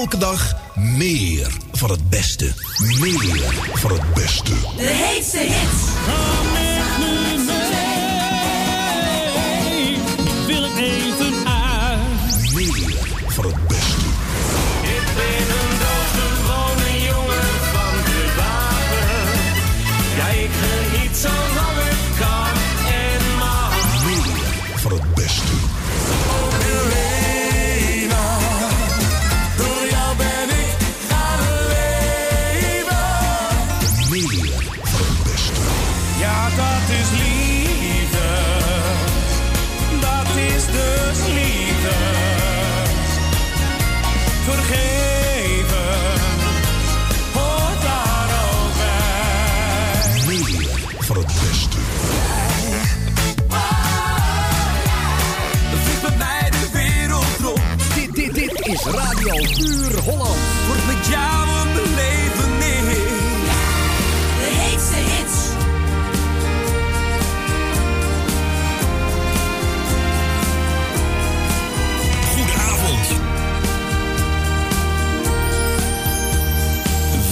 elke dag meer van het beste. Meer van het beste. De heetste hits. Puur Holland. Word met jou een belevenis. De heetste hits. Goedenavond.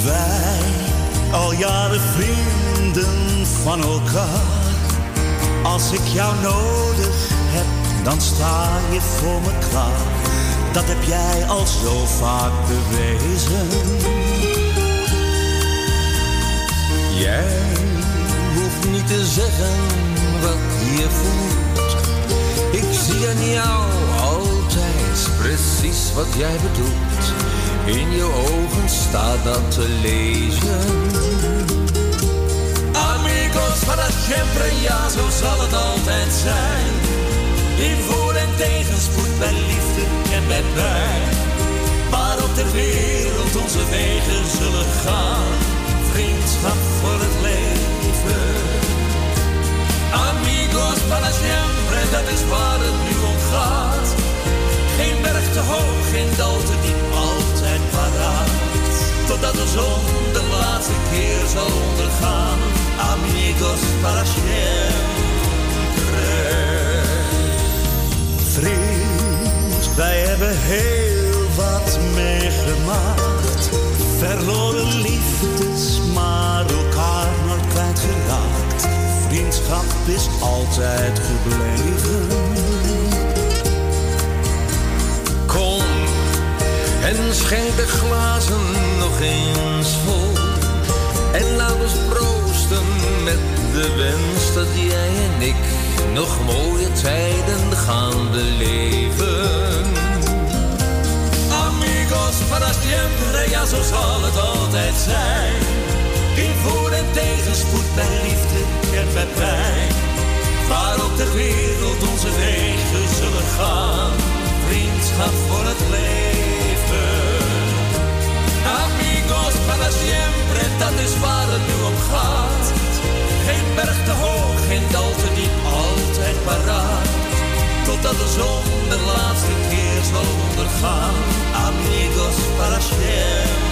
Wij, al jaren vrienden van elkaar. Als ik jou nodig heb, dan sta je voor me klaar. Dat heb jij al zo vaak bewezen. Jij hoeft niet te zeggen wat je voelt. Ik zie aan jou altijd precies wat jij bedoelt. In je ogen staat dat te lezen. Amigos para siempre, ja, zo zal het altijd zijn. Tegenspoed, bij liefde en bij pijn. Waarop ter wereld onze wegen zullen gaan. Vriendschap voor het leven. Amigos para siempre, dat is waar het nu om gaat. Geen berg te hoog, geen dal te diep, altijd paraat. Totdat de zon de laatste keer zal ondergaan. Amigos para siempre. Wij hebben heel wat meegemaakt. Verloren liefdes, maar elkaar nooit kwijtgeraakt. Vriendschap is altijd gebleven. Kom en schenk de glazen nog eens vol. En laat ons proosten met de wens dat jij en ik nog mooie tijden gaan beleven. Amigos para siempre, ja zo zal het altijd zijn. In voor- en tegenspoed, bij liefde en bij pijn. Waarop ter wereld onze wegen zullen gaan. Vriendschap voor het leven. Amigos para siempre, dat is waar het nu om gaat. Geen berg te hoog, geen dal te paraat. Totdat de zon de laatste keer zal ondergaan. Amigos para siempre.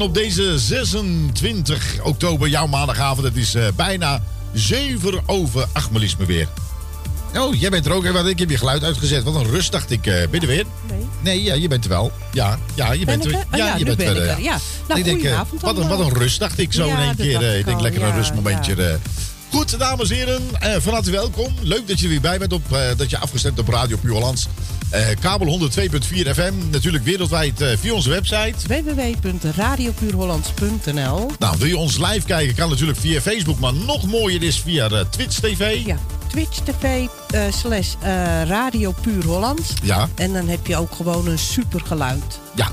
Op deze 26 oktober, jouw maandagavond. Het is eh, bijna 7 over 8 melisme weer. Oh, jij bent er ook. Ik heb je geluid uitgezet. Wat een rust, dacht ik. ben je er weer? Nee. Nee, ja, je bent er wel. Ja, ja je Ben bent er. er? Oh ja, je nu ben er, er, ja. Nou, ik denk, eh, wat, een, wat een rust, dacht ik zo Ja, in één keer. ik ik denk lekker een ja, rustmomentje. ja. Goed, dames en heren. van harte welkom. Leuk dat je er weer bij bent. Op, dat je afgestemd op Radio Puur Eh, kabel 102.4 FM. Natuurlijk wereldwijd eh, via onze website. www.radiopuurhollands.nl Nou, wil je ons live kijken? Kan natuurlijk via Facebook. Maar nog mooier is via eh, Twitch TV. Ja, Twitch TV slash Radio Puur Hollands. Ja, En dan heb je ook gewoon een super geluid. ja.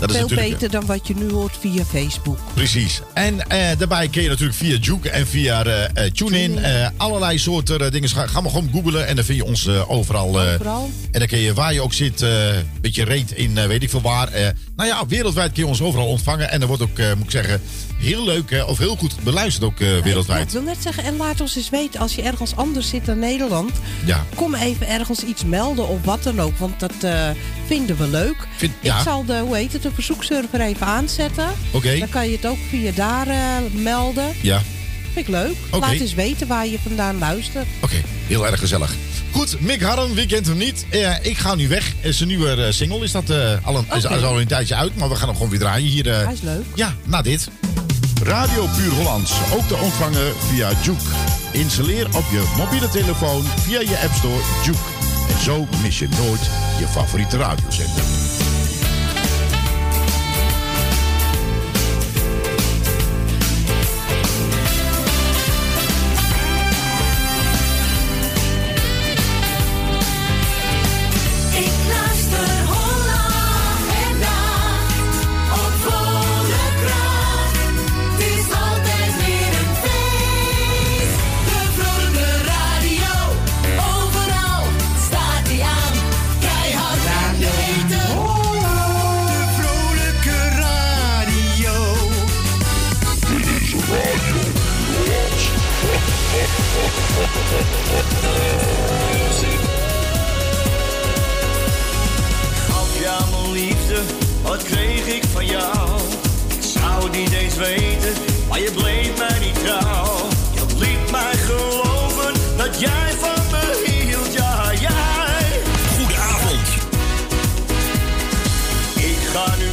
Dat is Veel natuurlijk, beter dan wat je nu hoort via Facebook. Precies. En eh, daarbij kun je natuurlijk via Juke en via eh eh, TuneIn eh, allerlei soorten eh, dingen. Ga, ga maar gewoon googlen en dan vind je ons eh, overal. eh, Overal. En dan kun je waar je ook zit, eh, een beetje reet in eh, weet ik veel waar. eh, nou ja, wereldwijd kun je ons overal ontvangen. En dat wordt ook, eh, moet ik zeggen, heel leuk eh, of heel goed beluisterd ook eh, Ja, wereldwijd. ik wil net zeggen, en laat ons eens weten als je ergens anders zit dan Nederland. Ja. Kom even ergens iets melden of wat dan ook. Want dat eh, vinden we leuk. Vind- ja. Ik zal de, hoe heet het, de verzoekserver even aanzetten. Oké. Dan kan je het ook via daar eh, melden. Ja, Vind ik leuk. Oké. Laat eens weten waar je vandaan luistert. oké. Heel erg gezellig. Goed, Mick Harren, wie kent hem niet? Eh, ik ga nu weg. Eh, Zijn nieuwe single is dat eh, al, een, is, Oké. is al een tijdje uit, maar we gaan hem gewoon weer draaien hier. eh, Hij is leuk. Ja, na dit. Radio Puur Hollands, ook te ontvangen via Juke. Installeer op je mobiele telefoon via je App Store Juke. Zo mis je nooit je favoriete radiozender.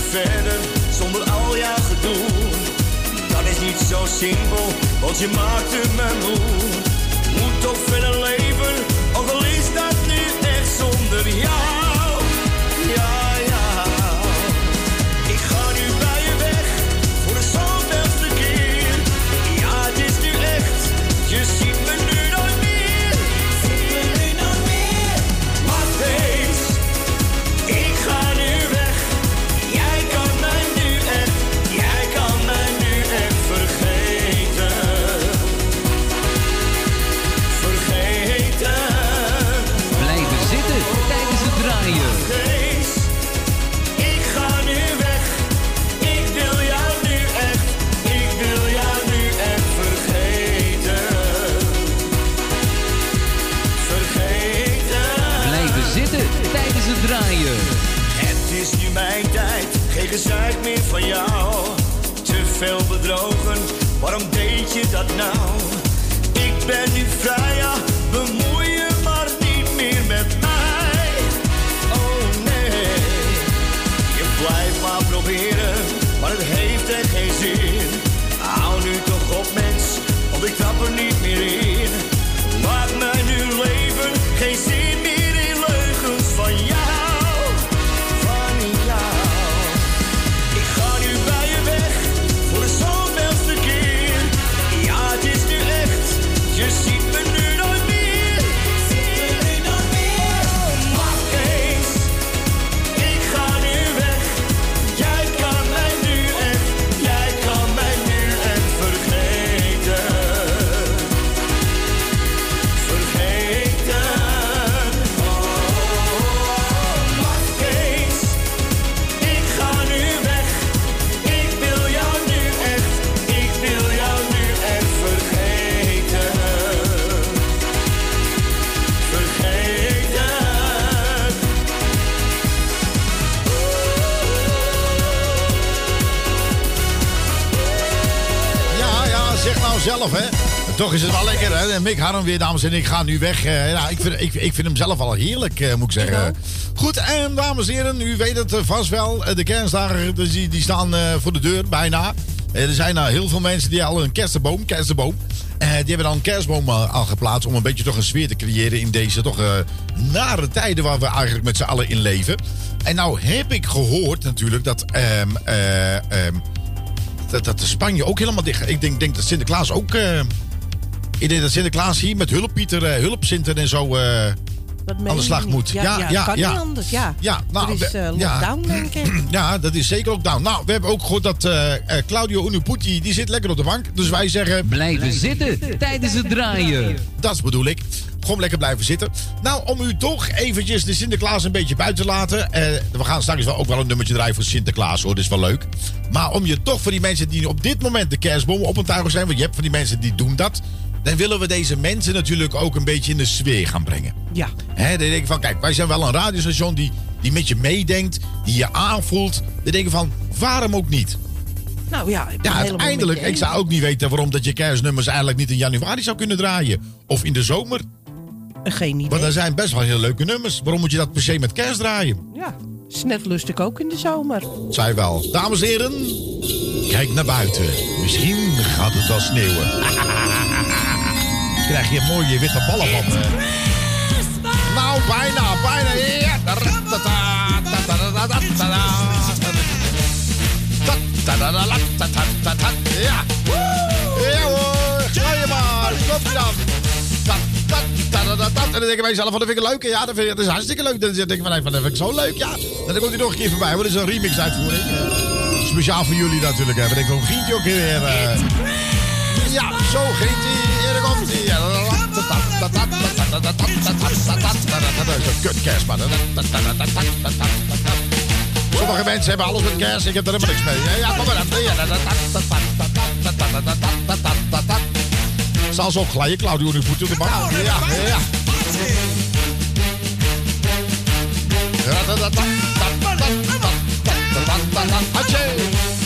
Verder zonder al jouw gedoe. Dat is niet zo simpel, want je maakte me moe. Moet toch verder leven, ook al is dat nu echt zonder jou. Geen gezeik meer van jou. Te veel bedrogen, waarom deed je dat nou? Ik ben nu vrij, ja, bemoei je maar niet meer met mij. Oh nee, je blijft maar proberen, maar het heeft echt geen zin. Hou nu toch op mens, want ik trap er niet meer in. Zelf, hè. Toch is het wel lekker, hè? Mick Harm weer, dames en heren. Ik ga nu weg. Ja, ik, vind, ik, ik vind hem zelf al heerlijk, eh, moet ik zeggen. Goed, en dames en heren, u weet het eh, vast wel. De kerstdagen dus die, die staan voor de deur, bijna. Er zijn nou heel veel mensen die al een kerstboom, kerstboom. die hebben dan een kerstboom al geplaatst om een beetje toch een sfeer te creëren in deze toch nare tijden waar we eigenlijk met z'n allen in leven. En nou heb ik gehoord natuurlijk dat ehm, eh, ehm, dat, dat Spanje ook helemaal dicht. Ik denk, denk dat Sinterklaas ook. eh, ik denk dat Sinterklaas hier met hulppieter, eh hulpzinter en zo eh, Dat meen aan de slag niet. moet. Ja, Ja, ja, ja, kan ja. niet anders. Ja, Ja, nou, er is eh, ja. lockdown, denk ik. Ja, dat is zeker ook down. Nou, we hebben ook gehoord dat Claudio Unuputi, die zit lekker op de bank. Dus wij zeggen, Blijven zitten tijdens het draaien. dat bedoel ik. Gewoon lekker blijven zitten. Nou, om u toch eventjes de Sinterklaas een beetje buiten te laten. eh, we gaan straks wel ook wel een nummertje draaien voor Sinterklaas hoor. Dat is wel leuk. Maar om je toch voor die mensen die op dit moment de kerstbomen op een tuigen zijn. Want je hebt van die mensen die doen dat. Dan willen we deze mensen natuurlijk ook een beetje in de sfeer gaan brengen. Ja. Hè, dan denk ik van, kijk, wij zijn wel een radiostation die, die met je meedenkt, die je aanvoelt. Dan denk ik van, waarom ook niet? Nou ja, ik ben Ja, uiteindelijk, ik zou ook niet weten waarom dat je kerstnummers eigenlijk niet in januari zou kunnen draaien. Of in de zomer. Geen idee. Want er zijn best wel heel leuke nummers. Waarom moet je dat per se met kerst draaien? Ja, is net lustig ook in de zomer. Zij wel. Dames en heren, kijk naar buiten. Misschien gaat het wel sneeuwen. Krijg je mooie witte ballen van. Nou, bijna, bijna. Ja. Ja. Ja hoor, ga je maar. Kom dan. En dan denk ik bij jezelf, van, dat vind ik leuk. Ja, dat, vind ik, dat is hartstikke leuk. Dan denk ik van, van, dat vind ik zo leuk, ja. En dan komt hij nog een keer voorbij. Wat is een remix uitvoering? eh, Speciaal voor jullie natuurlijk. Wat denk ik, ging die ook weer? eh? Ja, zo die. Hier komt. Dat een kut man. Sommige mensen hebben alles met kerst. Ik heb er helemaal niks mee. Ja, kom maar dan. Zal ook glijden, Claudio, nu voet op de bank. Ja, ja. Atje. Lekker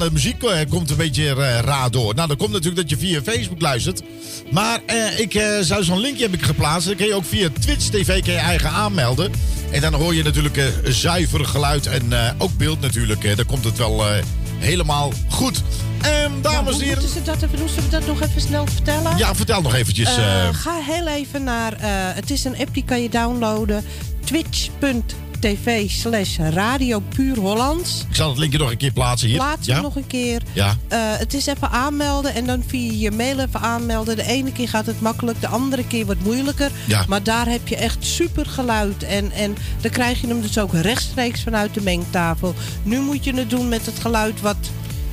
de muziek eh, komt een beetje eh, raar door. Nou, dat komt natuurlijk dat je via Facebook luistert. Maar eh, ik zou zo'n linkje heb ik geplaatst. Dan kun je ook via Twitch TV je eigen aanmelden. En dan hoor je natuurlijk zuiver geluid en ook beeld natuurlijk. dan komt het wel helemaal goed. Ehm, dames en Hoe heren. moeten ze dat even doen? Zullen we dat nog even snel vertellen? Ja, vertel nog eventjes. Ga heel even naar... het is een app die kan je downloaden. Twitch.tv slash Radio Puur Hollands. ik zal het linkje nog een keer plaatsen hier. Plaats ja? nog een keer. Ja. Eh, het is even aanmelden en dan via je mail even aanmelden. De ene keer gaat het makkelijk, de andere keer wat moeilijker. Ja. Maar daar heb je echt super geluid. En, en dan krijg je hem dus ook rechtstreeks vanuit de mengtafel. Nu moet je het doen met het geluid wat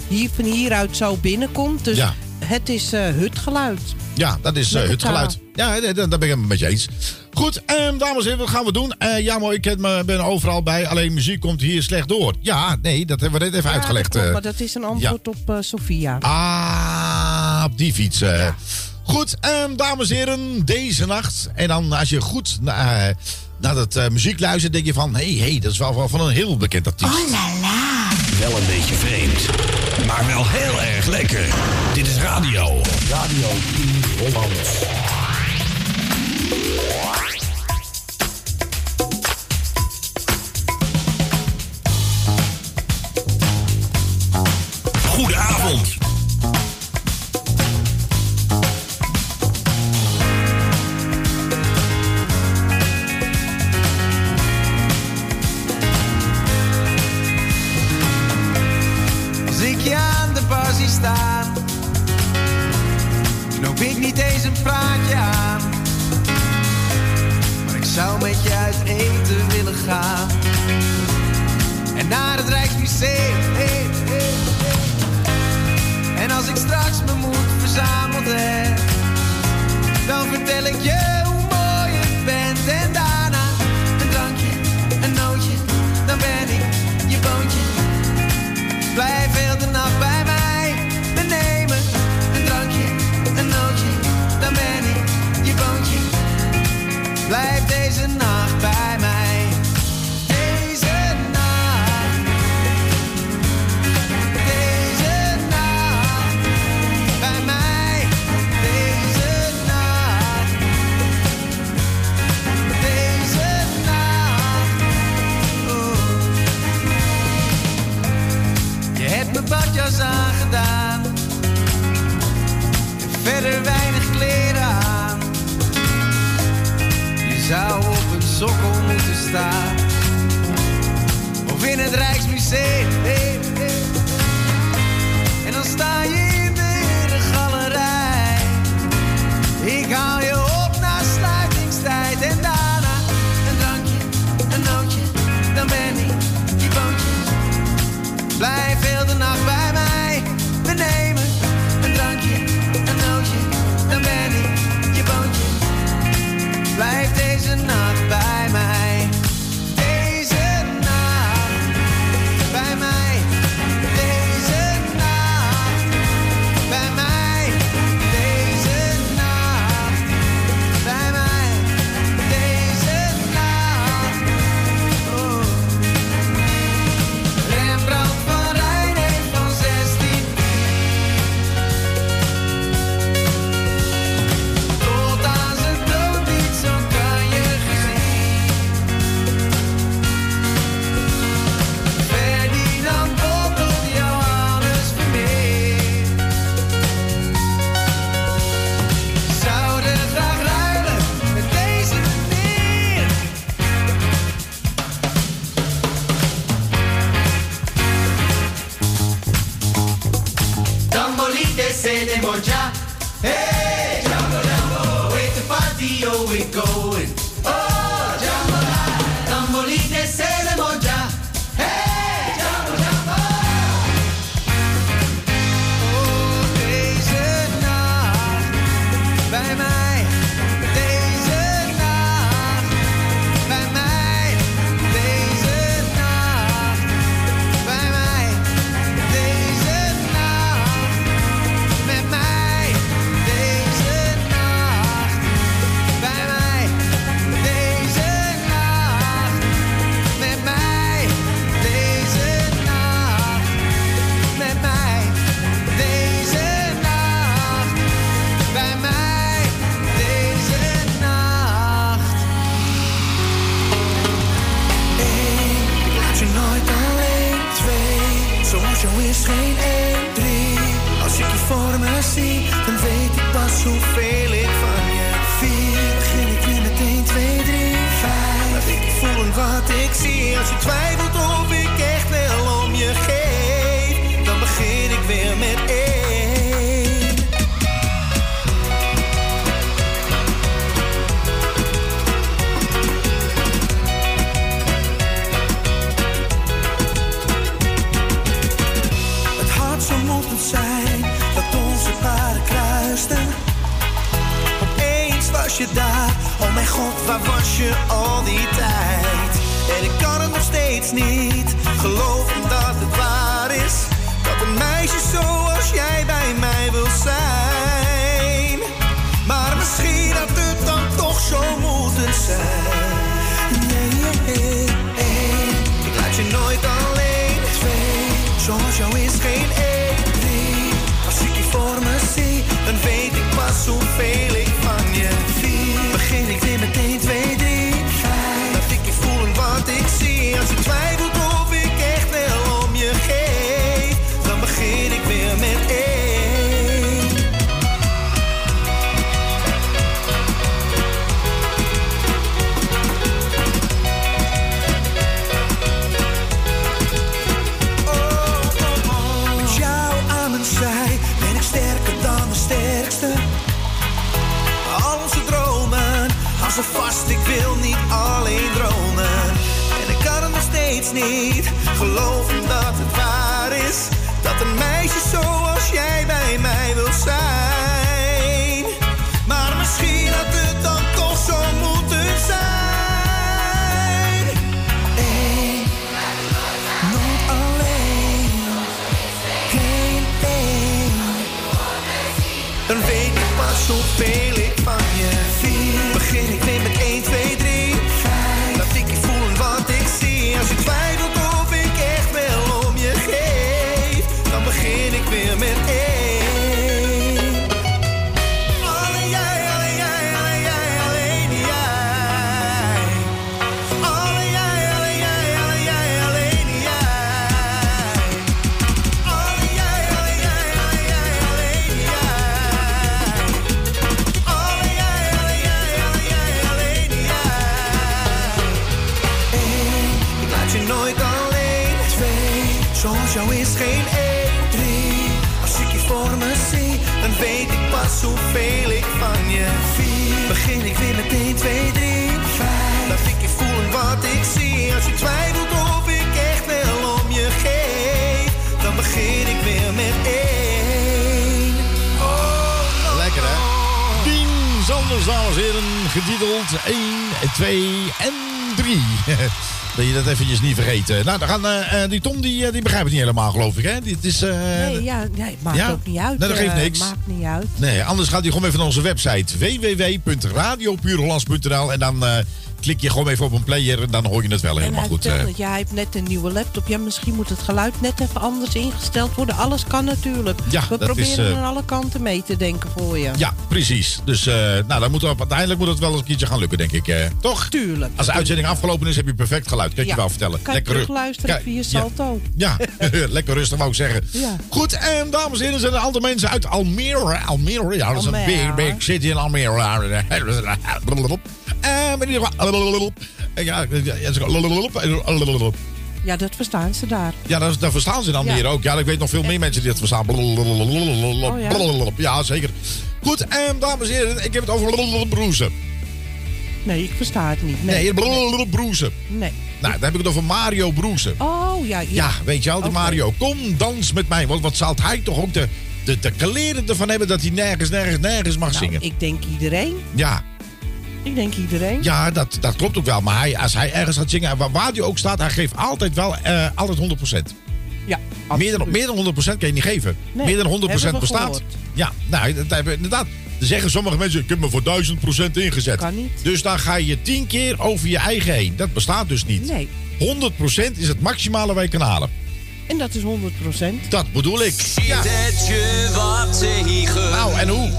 hier, van hieruit zo binnenkomt. Dus Ja. het is eh hutgeluid. Ja, dat is eh, Met het elkaar. geluid. Ja, daar daar ben ik het met je eens. Goed, ehm, dames en heren, wat gaan we doen? Eh, ja, mooi, ik heb me- ben overal bij. Alleen muziek komt hier slecht door. Ja, nee, dat hebben we net even Ja, uitgelegd. dat klopt, eh. maar dat is een antwoord op eh, Sophia. Ah, op die fiets. eh. Goed, ehm, dames en heren, deze nacht. En dan als je goed na- eh, naar dat eh, muziek luistert, denk je van... hé, hey, hey, dat is wel wel van een heel bekend artiest. Wel een beetje vreemd, maar wel heel erg lekker. Dit is radio. Radio Puur Holland. Yeah. Niet dames en heren, getiteld 1, 2 en 3. Dat je dat eventjes niet vergeten. Nou, dan gaan, eh, die Tom die, eh, die begrijpt het niet helemaal, geloof ik. Hè? Dit is, eh, Nee, ja, nee, maakt Ja? ook niet uit. Nee, dat geeft niks. Maakt niet uit. Nee, anders gaat hij gewoon even naar onze website www.radiopuurhollands.nl en dan klik je gewoon even op een player en dan hoor je het wel En helemaal goed. vertelde eh. net, ja, hij heeft net een nieuwe laptop. Ja, misschien moet het geluid net even anders ingesteld worden. Alles kan natuurlijk. Ja, We dat is, proberen eh, aan alle kanten mee te denken voor je. Ja, precies. Dus eh, nou, dan moet er, uiteindelijk moet het wel eens een keertje gaan lukken, denk ik. toch? Tuurlijk. Als de uitzending afgelopen is, heb je perfect geluid. Kan Ja. je wel vertellen. Kan je ru- terugluisteren Kijk, via ja. Salto. Ja, lekker rustig wou ik zeggen. Ja. Goed, en dames en heren, zijn er een aantal mensen uit Almere. Almere, ja, dat is een big, big city in Almere. Ieder geval... Ja, dat verstaan ze daar. ja, dat, dat verstaan ze Almere Ja. ook. Ja, ik weet nog veel meer mensen die dat verstaan. Oh, ja? Ja, zeker. Goed, en dames en heren, ik heb het over broezen. Nee, ik versta het niet. Nee. Nee, broezen. nee. Nou, dan heb ik het over Mario Broezen. Oh, ja. Ja, Ja, weet je wel, de. Mario. Kom, dans met mij. Want wat zal hij toch ook de, de, de kleren ervan hebben dat hij nergens, nergens, nergens mag Nou, zingen. ik denk iedereen. Ja, Ik denk iedereen. ja dat, dat klopt ook wel. Maar hij, als hij ergens gaat zingen, waar, waar hij ook staat, hij geeft altijd wel eh, altijd 100%. Ja, Meer dan, meer dan 100% kan je niet geven. Nee, meer dan 100% hebben we bestaat. gehoord. Ja, nou, dat hebben we inderdaad. Dan zeggen sommige mensen, ik heb me voor 1000% ingezet. Kan niet. Dus dan ga je 10 keer over je eigen heen. Dat bestaat dus niet. Nee. 100% is het maximale wij kunnen halen. En dat is 100% Dat bedoel ik. Ja. Zet je wat tegen. Nou, en hoe?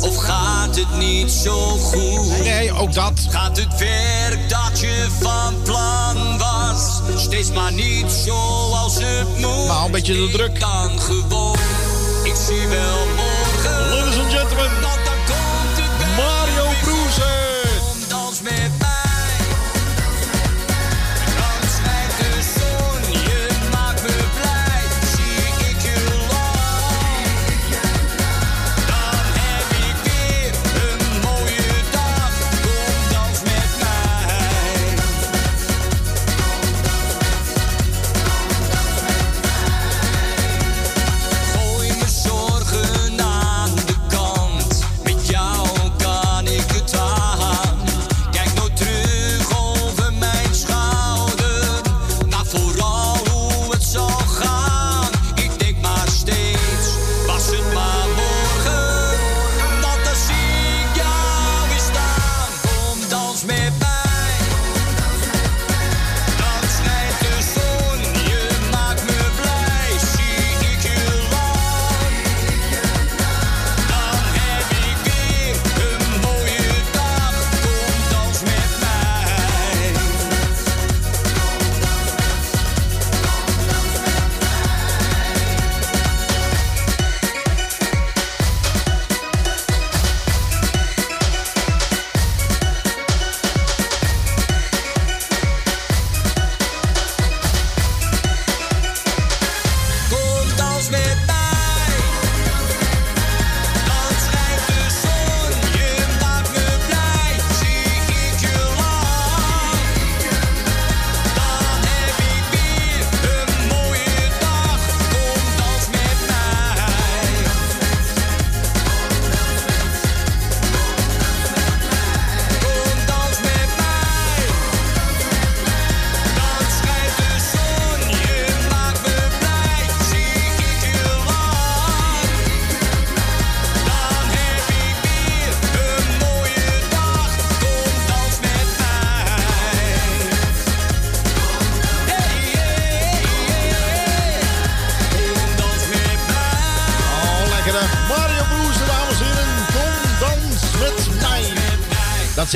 Of gaat het niet zo goed? Nee, ook dat. Gaat het werk dat je van plan was steeds maar niet zoals het moet? Nou, een beetje de druk. Ik kan gewoon, ik zie wel morgen.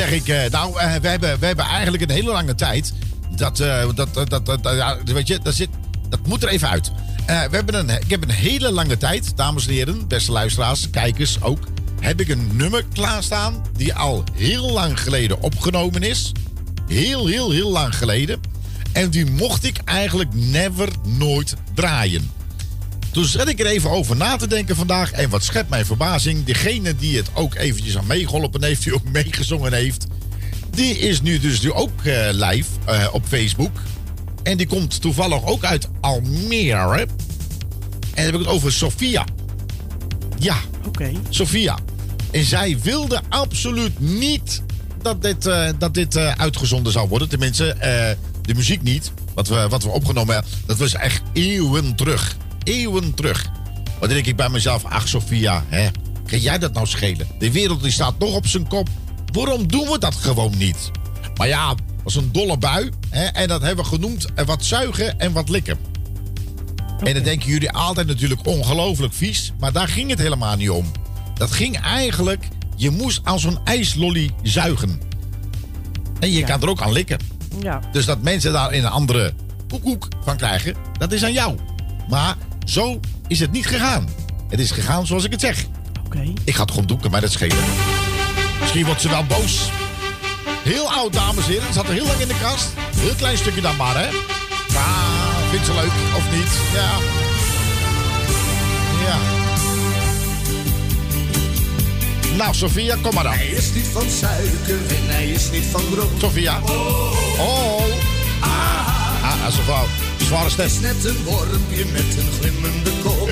Zeg ik. eh, nou, eh, we, hebben, we hebben eigenlijk een hele lange tijd. Dat, eh, dat, dat, dat, dat- ja, weet je, dat, zit, dat moet er even uit. We hebben een, ik heb een hele lange tijd, dames en heren, beste luisteraars, kijkers ook. Heb ik een nummer klaarstaan die al heel lang geleden opgenomen is. Heel, heel, heel lang geleden. En die mocht ik eigenlijk never, nooit draaien. Toen zat ik er even over na te denken vandaag. En wat schept mijn verbazing. Degene die het ook eventjes aan meegeholpen heeft. Die ook meegezongen heeft. Die is nu dus nu ook eh, live eh, op Facebook. En die komt toevallig ook uit Almere. En dan heb ik het over Sofia. Ja, Oké. Sofia. En zij wilde absoluut niet dat dit, eh, dat dit uitgezonden zou worden. Tenminste, de muziek niet. Wat we, wat we opgenomen hebben. Dat was echt eeuwen terug. Eeuwen terug. Maar dan denk ik bij mezelf, ach Sofia, hè, kan jij dat nou schelen? De wereld die staat nog op zijn kop. Waarom doen we dat gewoon niet? Maar ja, was een dolle bui. Hè, en dat hebben we genoemd wat zuigen en wat likken. En dan denken jullie altijd natuurlijk ongelooflijk vies. Maar daar ging het helemaal niet om. Dat ging eigenlijk, je moest aan zo'n ijslolly zuigen. En je Ja. kan er ook aan likken. Ja. Dus dat mensen daar een andere koekoek van krijgen, dat is aan jou. Maar zo is het niet gegaan. Het is gegaan zoals ik het zeg. Oké. Ik ga het gewoon doeken, maar dat schelen. Misschien wordt ze wel boos. Heel oud, dames en heren. Het zat er heel lang in de kast. Heel klein stukje dan maar, hè. Maar, vindt ze leuk of niet? Ja. Ja. Nou, Sofia, kom maar dan. Hij is niet van suiker en hij is niet van brood. Sofia. Oh. Ah, dat is een vrouw. Zware stem. is net een wormpje met een glimmende kop.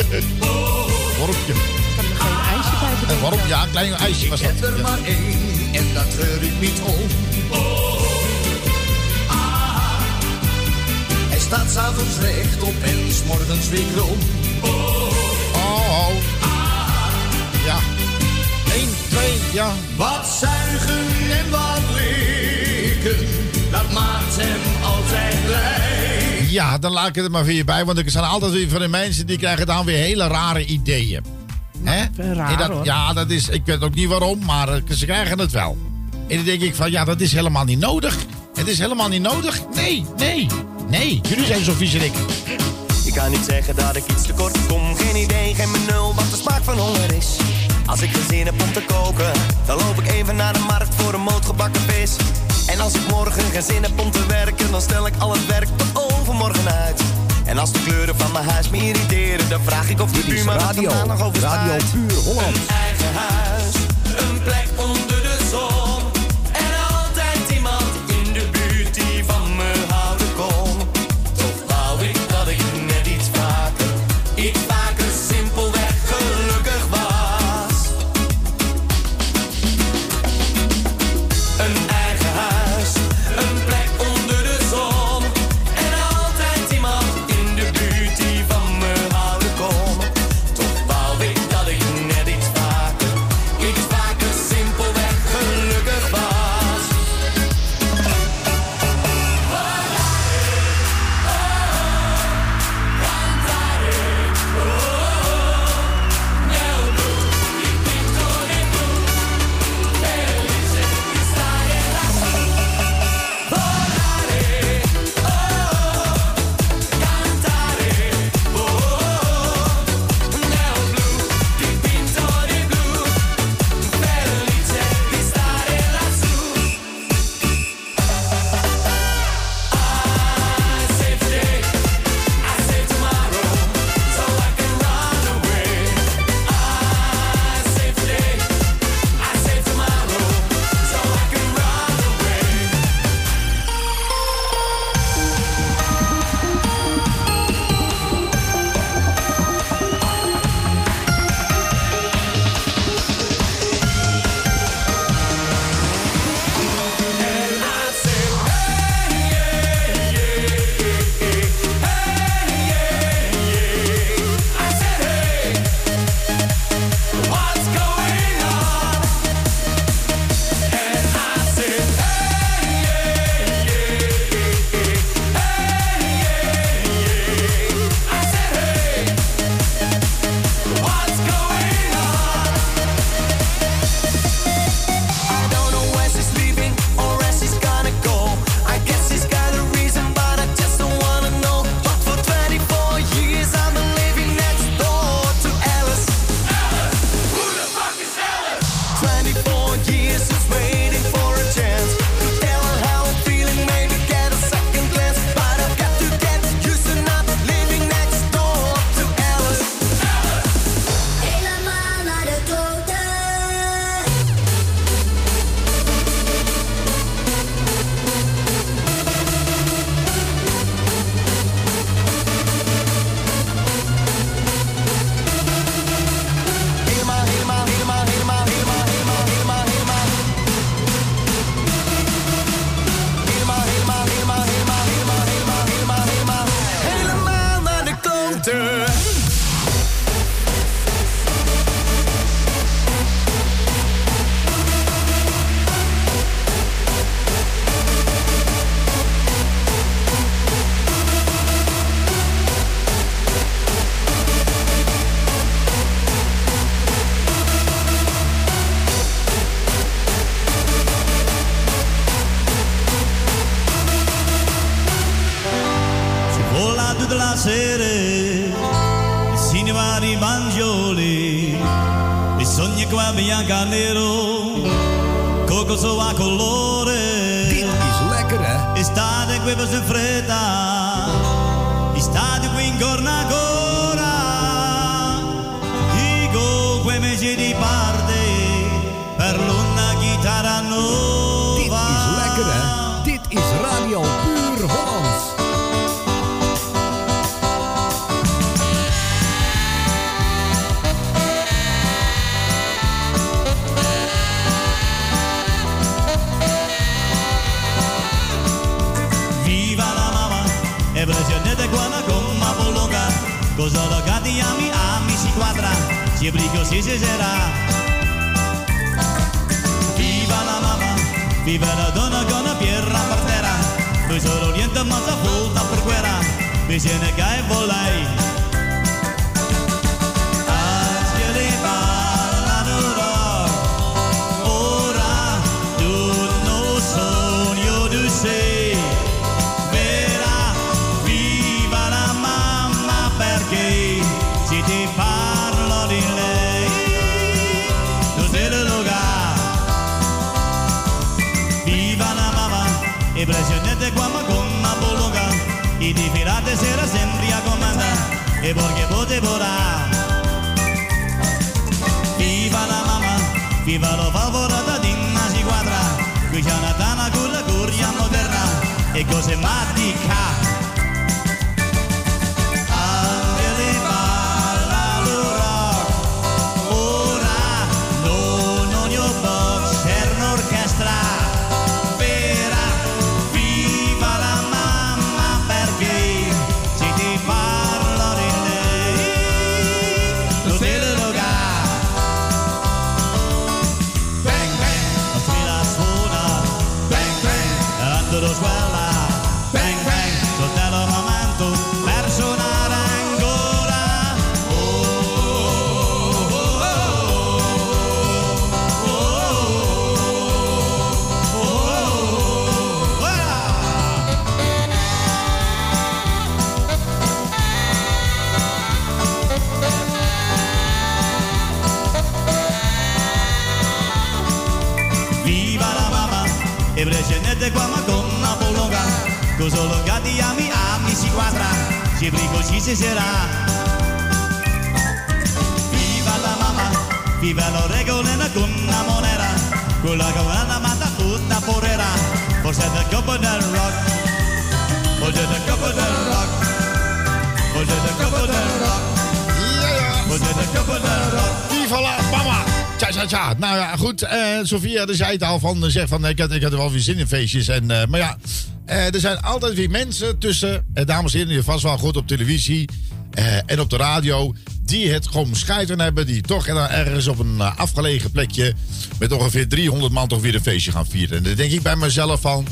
Wormpje. Kan er geen ijsje bij Een bedenken? worm, ja, een klein ijsje was Ik dat. heb er Ja. maar één en daar treur ik niet om. Hij staat s'avonds rechtop en s'morgens weer krom. Oh, oh. Ja. 1, 2, ja. Wat zuigen en wat likken, dat maakt hem. Ja, dan laat ik het er maar weer bij. Want er zijn altijd weer van de mensen die krijgen dan weer hele rare ideeën. Hè? raar, En dat- hoor. Ja, dat is, ik weet ook niet waarom, maar eh, ze krijgen het wel. En dan denk ik van, ja, dat is helemaal niet nodig. Het is helemaal niet nodig. Nee, nee, nee. Jullie zijn zo viezerik. Ik kan niet zeggen dat ik iets tekort kom. Geen idee, geen benul wat de smaak van honger is. Als ik geen zin heb om te koken, dan loop ik even naar de markt voor een moot gebakken vis. En als ik morgen geen zin heb om te werken, dan stel ik al het werk tot overmorgen uit. En als de kleuren van mijn huis me irriteren, dan vraag ik of de buurman radio. nog over Radio. Puur Holland. Eigen huis, firate sera sempre a comandare e perché potevo Viva la mamma, viva lo favorata di una si quadra Qui c'è una tana con la curia moderna e cose matica Con solo gatti ami ami si quadra brigo ci si sarà Viva la mamma Viva lo regolena con una monera Con la mata tutta porera Forse capo del rock del capo del rock è del capo del rock del capo del rock Viva la mama! Tja, tja, tja. Nou ja, goed. eh Sofia, er zei het al van, zegt van, ik had, ik had er wel weer zin in feestjes. En, eh, maar ja, eh, er zijn altijd weer mensen tussen, eh, dames en heren, die vast wel goed op televisie eh, en op de radio, die het gewoon scheiden hebben, die toch er- ergens op een afgelegen plekje met ongeveer 300 man toch weer een feestje gaan vieren. En dan denk ik bij mezelf van,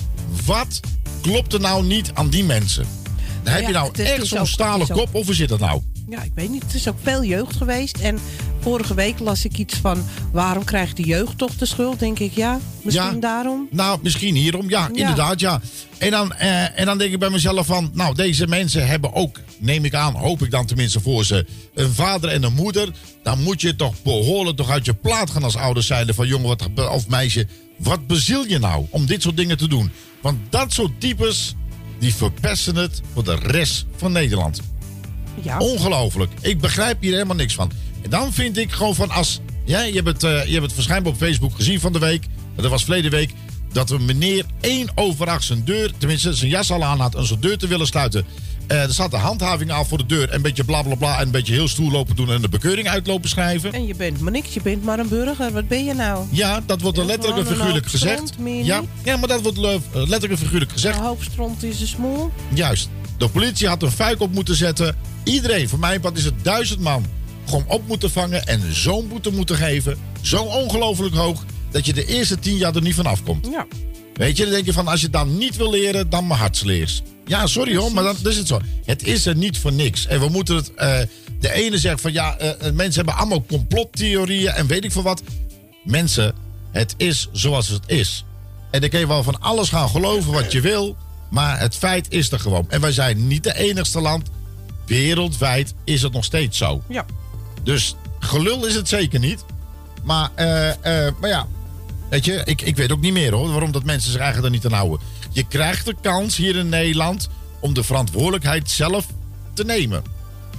wat klopt er nou niet aan die mensen? heb je nou echt ook- zo'n stalen kop of hoe zit dat nou? Ja, ik weet niet. Het is ook veel jeugd geweest. En vorige week las ik iets van... waarom krijgt de jeugd toch de schuld? Denk ik, ja, misschien Ja. daarom. Nou, misschien hierom. Ja, Ja. inderdaad, ja. En dan, eh, en dan denk ik bij mezelf van... Nou, deze mensen hebben ook, neem ik aan, hoop ik dan tenminste voor ze... een vader en een moeder. Dan moet je toch behoorlijk toch uit je plaat gaan als ouders zijn. Van jongen wat, of meisje, wat beziel je nou om dit soort dingen te doen? Want dat soort types, die verpesten het voor de rest van Nederland. Ja. Ongelooflijk. Ik begrijp hier helemaal niks van. En dan vind ik gewoon van als... Ja, je, hebt het, eh, je hebt het waarschijnlijk op Facebook gezien van de week. Dat was verleden week. Dat een meneer één overacht zijn deur... tenminste zijn jas al aan had... om zijn deur te willen sluiten. Eh, er zat de handhaving al voor de deur. En een beetje bla bla bla. En een beetje heel stoer lopen doen. En de bekeuring uitlopen schrijven. En je bent maar niks, je bent maar een burger. Wat ben je nou? Ja, dat wordt er Ja, letterlijk en figuurlijk gezegd. Ja, niet. ja, maar dat wordt le- eh, letterlijk en figuurlijk gezegd. Een hoop stront is een smoel. Juist. De politie had een fuik op moeten zetten. Iedereen, voor mijn part is het duizend man. Gewoon op moeten vangen en zo'n boete moeten geven. Zo ongelooflijk hoog. Dat je de eerste tien jaar er niet van afkomt. Ja. Weet je, dan denk je van als je dan niet wil leren, dan maar hartsleers. Ja, sorry hoor, maar dan is het zo. Het is er niet voor niks. En we moeten het. eh, de ene zegt van ja, eh, eh, mensen hebben allemaal complottheorieën en weet ik veel wat. Mensen, het is zoals het is. En dan kun je wel van alles gaan geloven wat je wil. Maar het feit is er gewoon. En wij zijn niet de enigste land. Wereldwijd is het nog steeds zo. Ja. Dus gelul is het zeker niet. Maar, eh, eh, maar ja, weet je, ik, ik weet ook niet meer hoor, waarom dat mensen zich eigenlijk er niet aan houden. Je krijgt de kans hier in Nederland om de verantwoordelijkheid zelf te nemen.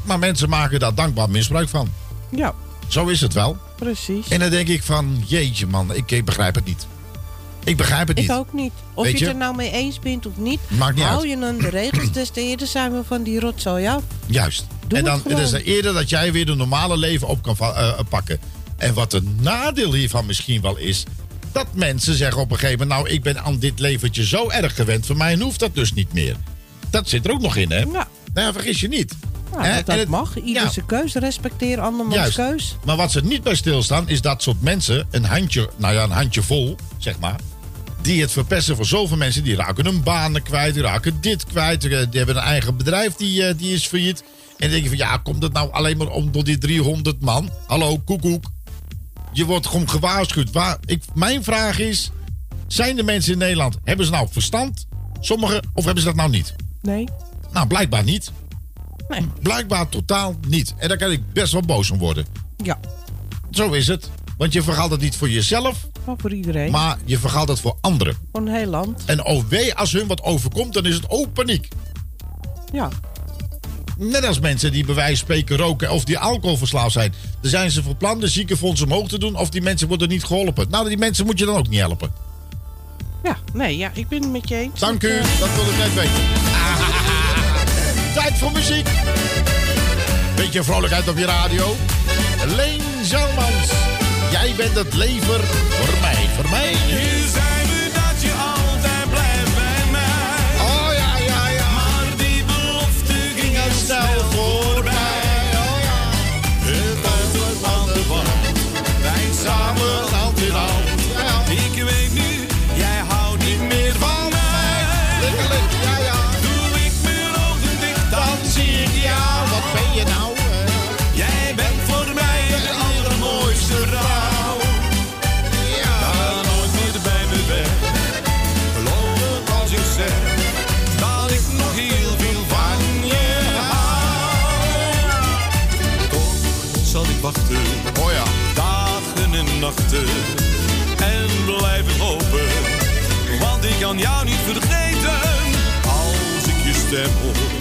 Maar mensen maken daar dankbaar misbruik van. Ja, Zo is het wel. precies. En dan denk ik van, jeetje man, ik, ik begrijp het niet. Ik begrijp het niet. Ik ook niet. Of je je? het er nou mee eens bent of niet. Maakt niet hou uit. je dan de regels, des te eerder zijn we van die rotzooi af. Juist. Doe en dan het het is er eerder dat jij weer de normale leven op kan va- eh, pakken. En wat een nadeel hiervan misschien wel is. Dat mensen zeggen op een gegeven moment... nou, ik ben aan dit leventje zo erg gewend. Voor mij hoeft dat dus niet meer. Dat zit er ook nog in, hè? Ja. Nou, ja, vergis je niet. Hè? dat het- mag. Ieder ja. zijn keus. Respecteer andermans Juist. keus. Maar wat ze niet bij stilstaan, is dat soort mensen, een handje, nou ja, een handje vol, zeg maar. Die het verpesten voor zoveel mensen. Die raken hun banen kwijt, die raken dit kwijt. Die hebben een eigen bedrijf die, eh, die is failliet. En denk je van ja, komt het nou alleen maar om door die 300 man? Hallo, koekoek. Je wordt gewoon gewaarschuwd. Waar, ik, mijn vraag is: zijn de mensen in Nederland, hebben ze nou verstand? Sommigen, of hebben ze dat nou niet? Nee. Nou, blijkbaar niet. Nee. Blijkbaar totaal niet. En daar kan ik best wel boos om worden. Ja. Zo is het. Want je vergaalt het niet voor jezelf. Voor iedereen. Maar je vergaalt het voor anderen. Voor een heel land. En oh wee, als hun wat overkomt, dan is het ook paniek. Ja. Net als mensen die bij wijze spreken roken of die alcoholverslaafd zijn. Dan zijn ze van plan de ziekenfonds omhoog te doen of die mensen worden niet geholpen. Nou, die mensen moet je dan ook niet helpen. Ja, nee, ja, ik ben het met je eens. Dank u, dat wil ik net weten. Tijd voor muziek. Beetje vrolijkheid op je radio. Leen Zalmans. jij bent het lever voor mij, voor mij. nachten en blijven hopen, want ik kan jou niet vergeten als ik je stem hoor.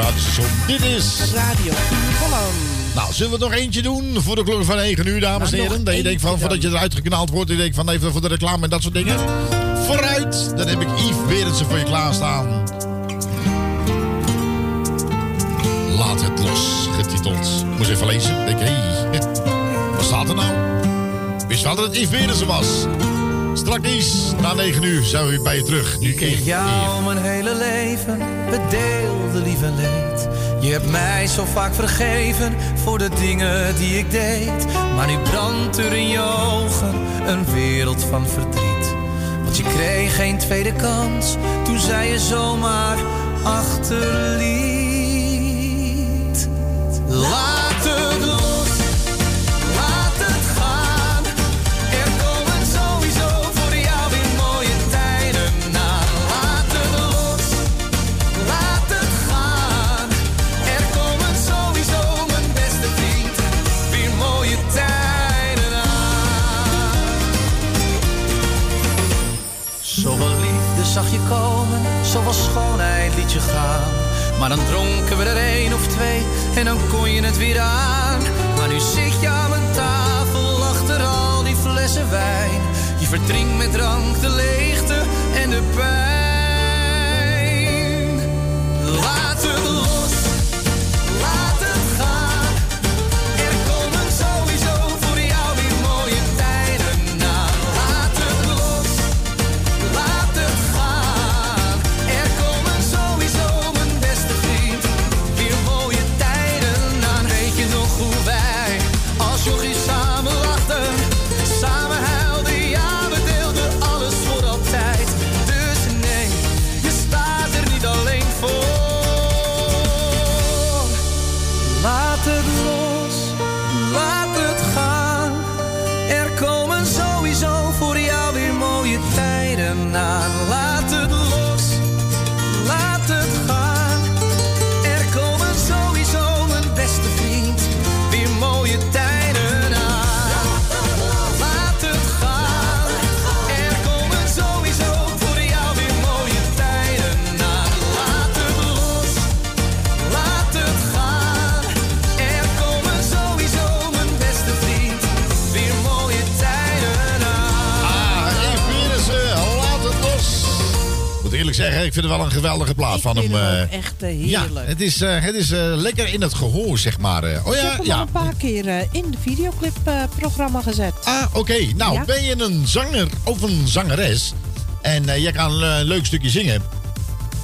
Radiostation. Dit is... Radio Holland. Nou, zullen we er nog eentje doen voor de klok van 9 uur, dames en Nou, heren? Dat je denkt van, voordat je eruit geknald wordt, je denkt van even voor de reclame en dat soort dingen. Vooruit, dan heb ik Yves Berendsen voor je klaarstaan. Laat het los, getiteld. Moest even lezen. Denk, hé, hey, wat staat er nou? Wist wel dat het Yves Berendsen was. Straks, na 9 uur, zijn we weer bij je terug. Nu Ik jou mijn hele leven bedeelde lief en leed. Je hebt mij zo vaak vergeven voor de dingen die ik deed. Maar nu brandt er in je ogen een wereld van verdriet. Want je kreeg geen tweede kans toen zij je zomaar achterliet. Laat zoveel schoonheid liet je gaan. Maar dan dronken we er één of twee en dan kon je het weer aan. Maar nu zit je aan mijn tafel achter al die flessen wijn. Je verdrinkt met drank de leegte en de pijn. Zeggen, ik vind het wel een geweldige plaat van hem. hem eh. echt eh, ja, heerlijk. het is, eh, het is lekker in het gehoor, zeg maar. oh Ik ja, heb hem ja. een paar keer in de videoclip-programma gezet. Ah, oké. Nou, Ja. ben je een zanger of een zangeres en jij kan een leuk stukje zingen,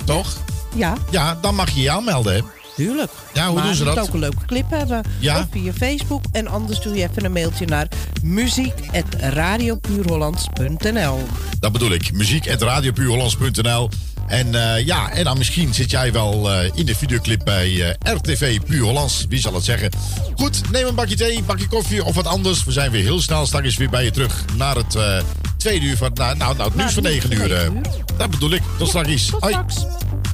toch? Ja, Ja, dan mag je je aanmelden. hè? tuurlijk. Ja, hoe maar doen ze je moet dat? ook een leuke clip hebben. Ja. Of via Facebook. En anders doe je even een mailtje naar muziek.radiopuurhollands.nl Dat bedoel ik. Muziek.radiopuurhollands.nl En eh, ja, en dan misschien zit jij wel eh, in de videoclip bij eh, RTV Puur Hollands. Wie zal het zeggen? Goed, neem een bakje thee, een bakje koffie of wat anders. We zijn weer heel snel straks weer bij je terug naar het tweede uur van... Nou, nou, nou het nieuws van het negen nieuws uur. dat bedoel ik. Tot straks. Tot Hoi. straks. zeggen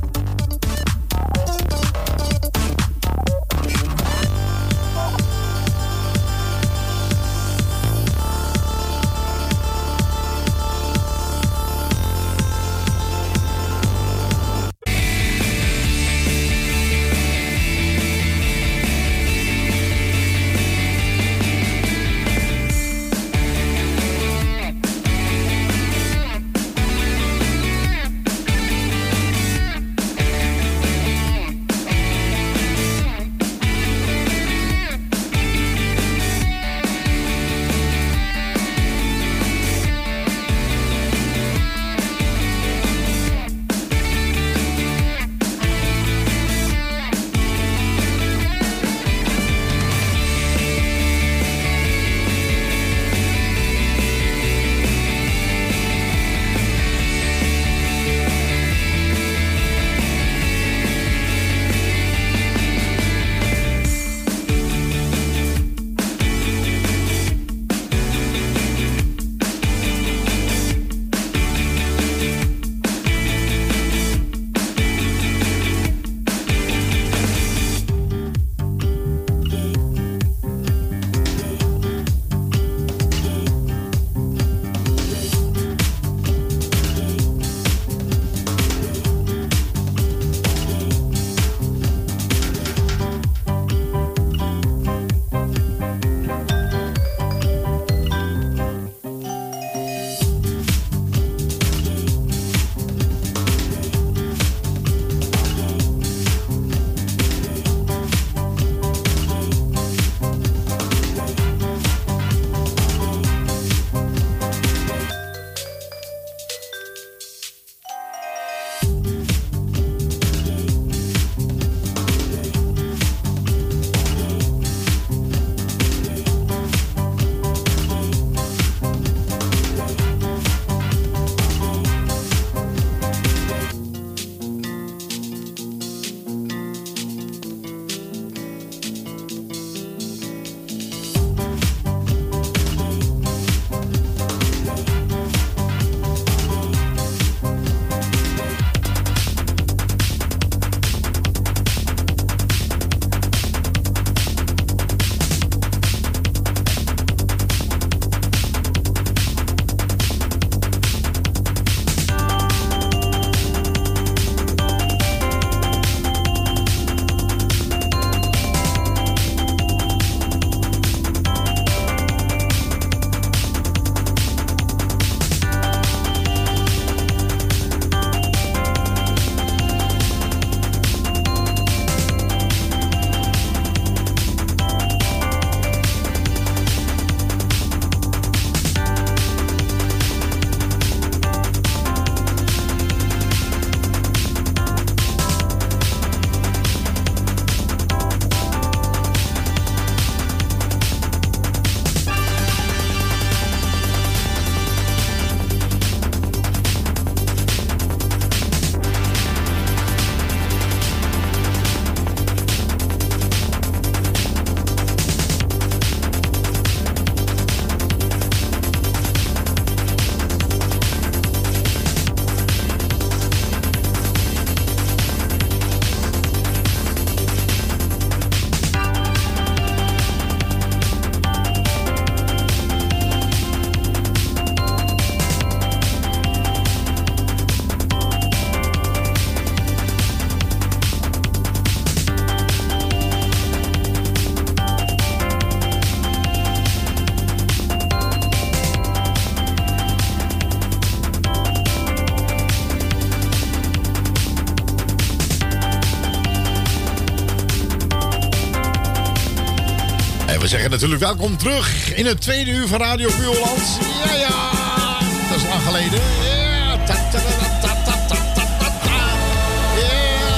natuurlijk welkom terug in het tweede uur van Radio Puurland. Ja, ja, dat is lang geleden. Ja,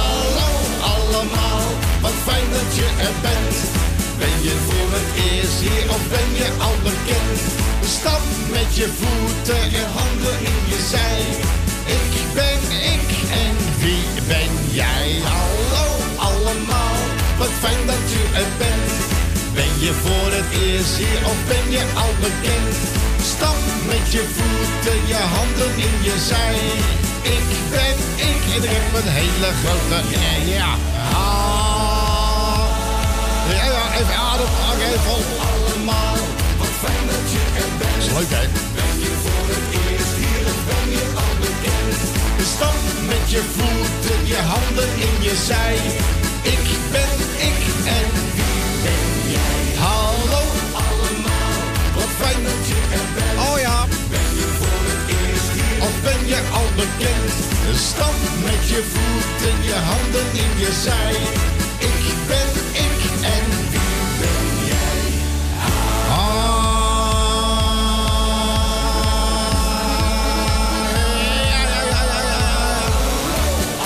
hallo allemaal, wat fijn dat je er bent. Ben je voor het eerst hier of ben je al bekend? Stap met je voeten en handen in je zij. Ik ben ik en wie ben jij? Hallo allemaal, wat fijn dat je er bent. Je voor het eerst hier of ben je al bekend? Stap met je voeten, je handen in je zij. Ik ben ik en ik heb een hele grote ja. ja. Ah. Ja, ja, even adem, oké, vol. Allemaal, wat fijn dat je er bent. is leuk, hè? Ben je voor het eerst hier of ben je al bekend? Stap met je voeten, je handen in je zij. Ik ben ik en je al bekend? Stap met je voeten, je handen in je zij. Ik ben ik en wie ben jij?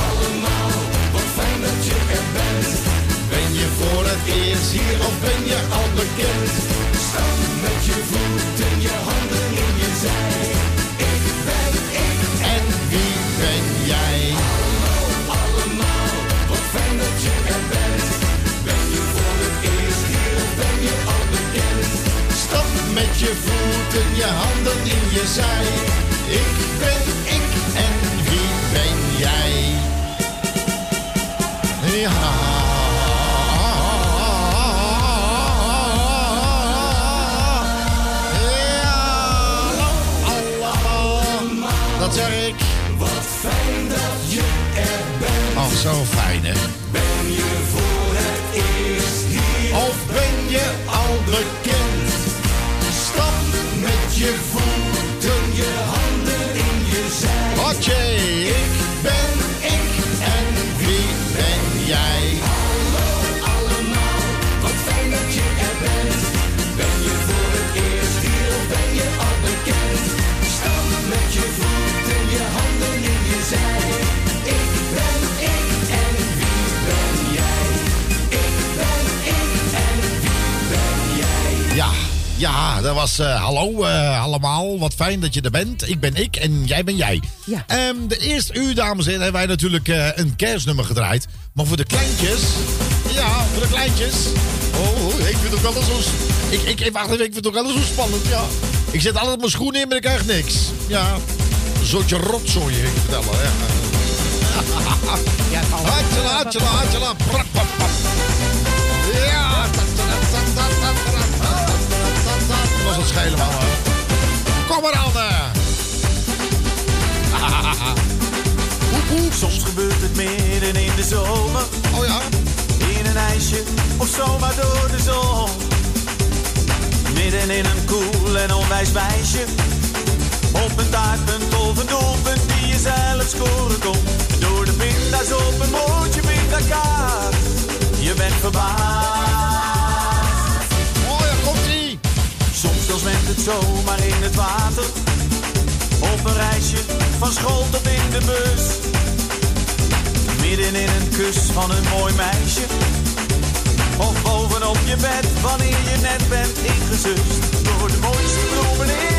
Allemaal, wat fijn dat je er bent. Ben je voor het eerst hier of ben je al bekend? Stap met je voeten, voeten, je handen in je zij. Ik ben ik en wie ben jij? Ja. Dat zeg ik. Wat fijn dat je er bent. Ach, zo fijn, hè? Ben je voor het eerst hier? Of ben je al bekend? Je voeten, je handen in je zij. Ik dat was eh, hallo eh, allemaal. Wat fijn dat je er bent. Ik ben ik en jij ben jij. Ja. Ehm, de eerste uur, dames en heren, hebben wij natuurlijk eh, een kerstnummer gedraaid. Maar voor de kleintjes, ja, voor de kleintjes. Oh, oh, ik vind het ook wel zo... Ik, ik, ik, wacht even, ik vind het ook wel zo spannend, ja. Ik zet altijd mijn schoenen in, maar ik krijg niks. Ja, een soortje rotzooi, ik vertellen. Ja. Ja, hatjela. Schelen. Kom maar aan. Soms gebeurt het midden in de zomer. Oh ja? In een ijsje of zomaar door de zon. Midden in een koel en onwijs wijsje. Op een taartpunt of een doelpunt die je zelf scoren kon. Door de pinda's op een mootje pindakaart. Je bent verbaasd. Met het zomaar in het water. Op een reisje van school tot in de bus. Midden in een kus van een mooi meisje. Of bovenop je bed wanneer je net bent ingezust. Door de mooiste bloemen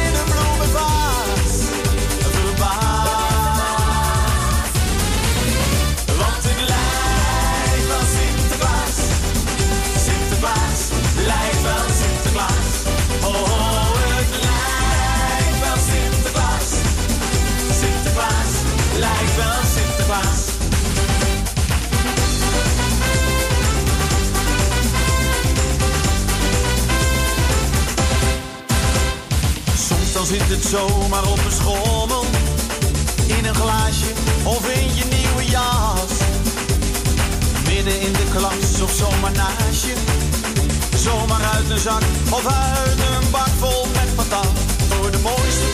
Het zomaar op een schommel. In een glaasje of in je nieuwe jas. Midden in de klas of zomaar naast je. Zomaar uit een zak of uit een bak vol met patat. Door de mooiste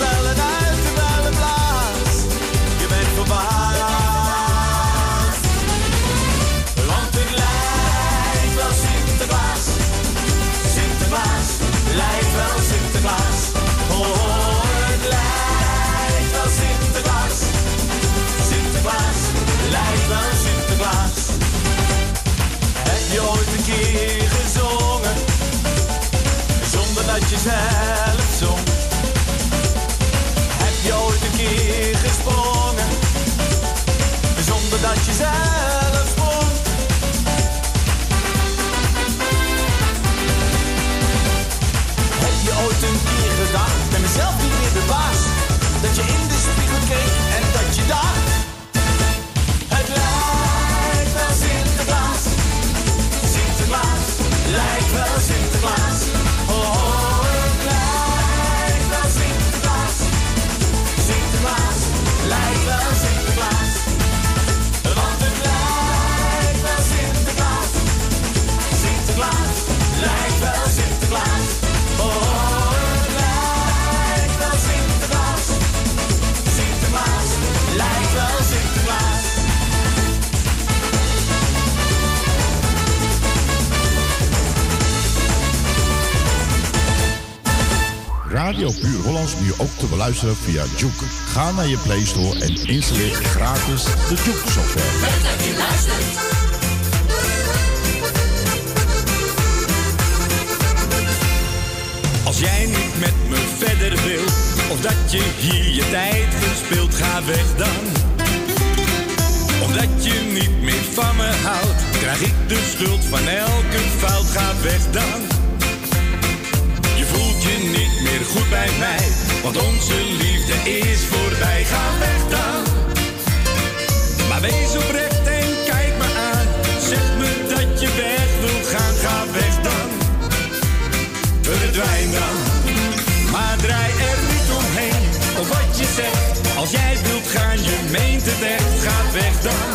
zelf zong. Heb je ooit een keer gesprongen, zonder dat je zelf sprong? Heb je ooit een keer gedacht, ben mezelf niet meer de baas? Radio Puur Hollands nu ook te beluisteren via Juke. Ga naar je Play Store en installeer gratis de Juke software. Als jij niet met me verder wil, of dat je hier je tijd verspilt, ga weg dan. Omdat je niet meer van me houdt, krijg ik de schuld van elke fout, ga weg dan. Je voelt je niet goed bij mij, want onze liefde is voorbij, ga weg dan. Maar wees oprecht en kijk me aan, zeg me dat je weg wilt gaan, ga weg dan. Verdwijn dan, maar draai er niet omheen. Of wat je zegt, als jij wilt gaan, je meent het echt, ga weg dan.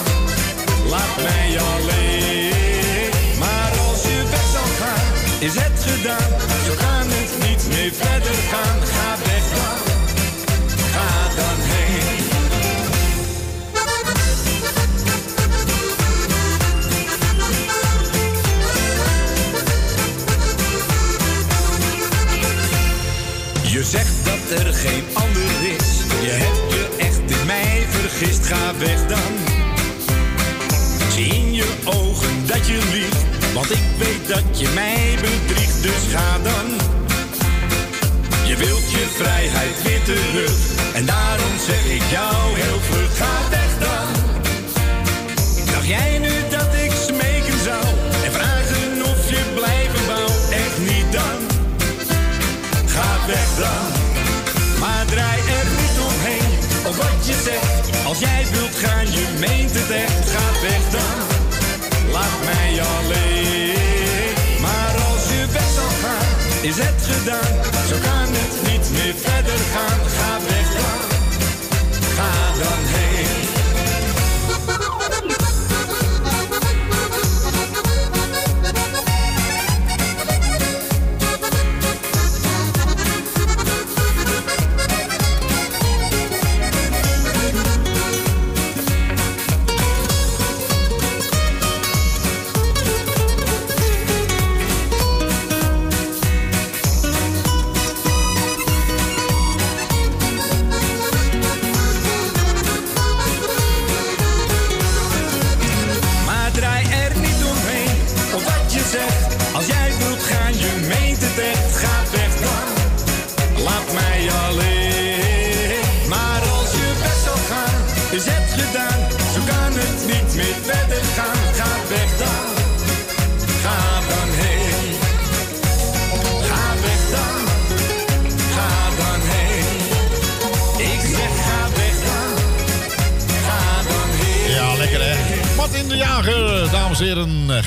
Laat mij alleen. Maar als je weg zal gaan, is het gedaan. Verder gaan. Ga weg dan, ga dan heen. Je zegt dat er geen ander is. Je hebt je echt in mij vergist. Ga weg dan. Zie in je ogen dat je liegt. Want ik weet dat je mij bedriegt. Dus ga dan. Wilt je vrijheid weer terug. En daarom zeg ik jou heel vlug. Ga weg dan. Dacht jij nu dat ik smeken zou? En vragen of je blijven wou? Echt niet dan. Ga weg dan, maar draai er niet omheen. Of wat je zegt, als jij wilt gaan, je meent het echt. Ga weg dan, laat mij alleen. Maar als je weg zal gaan, is het gedaan. Verder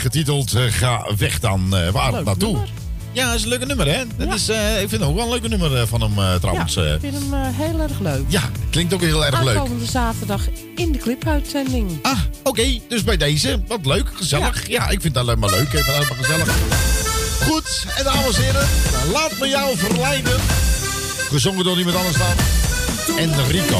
getiteld eh, Ga weg dan. Eh, waar Leuk naartoe? nummer. Ja, dat is een leuke nummer hè. Dat is, eh, ik vind het ook wel een leuke nummer van hem eh, trouwens. Ja, ik vind hem heel erg leuk. ja, klinkt ook heel erg leuk. Aankomende zaterdag in de clipuitzending. Ah, oké. Dus bij deze, wat leuk, gezellig. Ja, ik vind dat alleen maar leuk. Even helemaal gezellig. Goed, en dames en heren, laat me jou verleiden. Gezongen door niemand anders dan Enrico.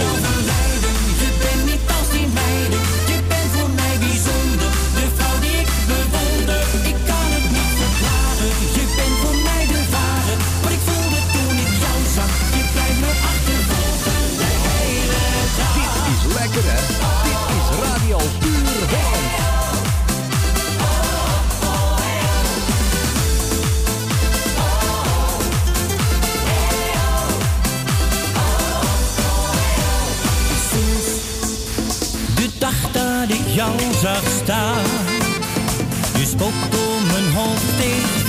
Dag ik jou zag staan, je spot om mijn hoofd steeds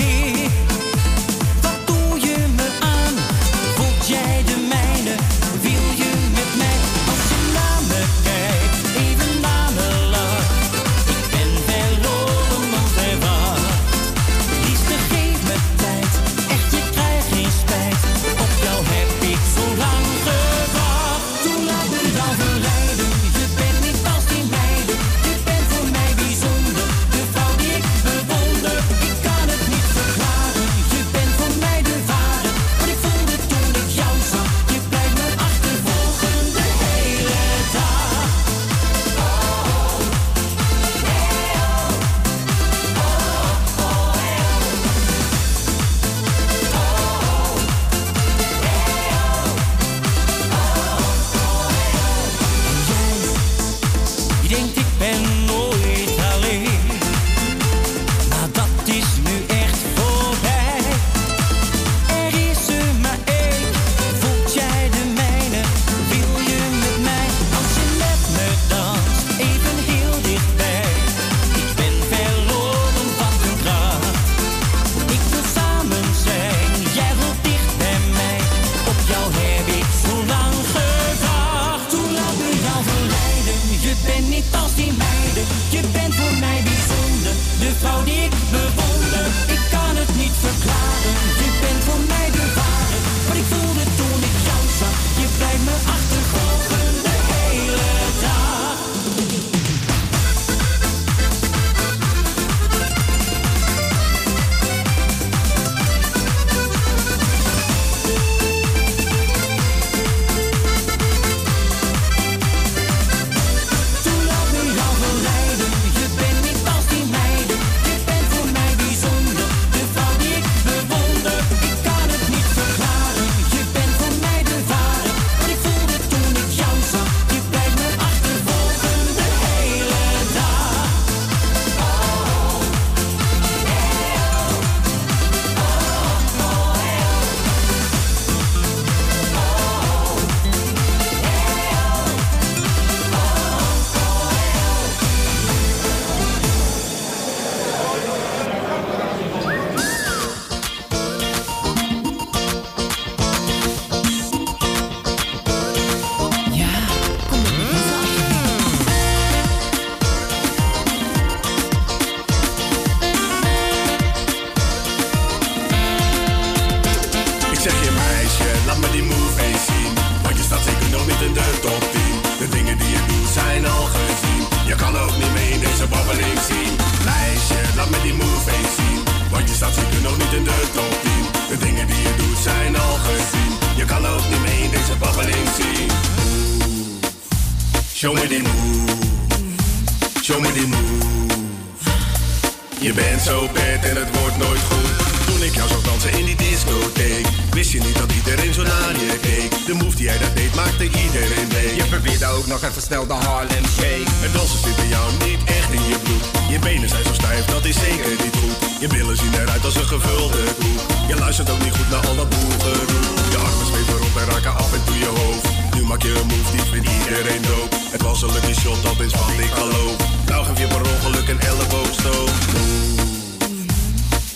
die jij dat deed maakte iedereen mee. Je probeerde ook nog even snel de Harlem Shake. Het dansen zit bij jou niet echt in je bloed. Je benen zijn zo stijf, dat is zeker niet goed. Je billen zien eruit als een gevulde koek. Je luistert ook niet goed naar al dat boegeroep. Je armen zweven rond en raken af en toe je hoofd. Nu maak je een move die vindt iedereen dood. Het was een lucky shot, dat is wat ik geloof. Nou geef je per ongeluk een elleboogstoot.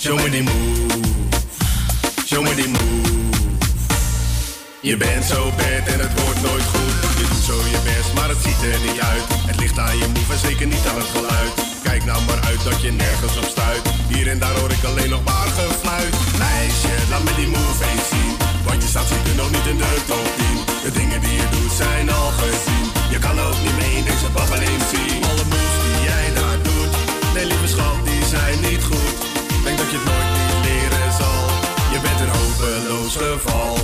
Show me die move. Show me die move. Je bent zo bad en het wordt nooit goed. Je doet zo je best, maar het ziet er niet uit. Het ligt aan je move en zeker niet aan het geluid. Kijk nou maar uit dat je nergens op stuit. Hier en daar hoor ik alleen nog maar gefluit. Meisje, laat me die move eens zien. Want je staat zeker nog niet in de top 10. De dingen die je doet zijn al gezien. Je kan ook niet mee in deze babbeling zien. Alle moves die jij daar doet. Nee, lieve schat, die zijn niet goed. Denk dat je het nooit niet leren zal. Je bent een hopeloos geval.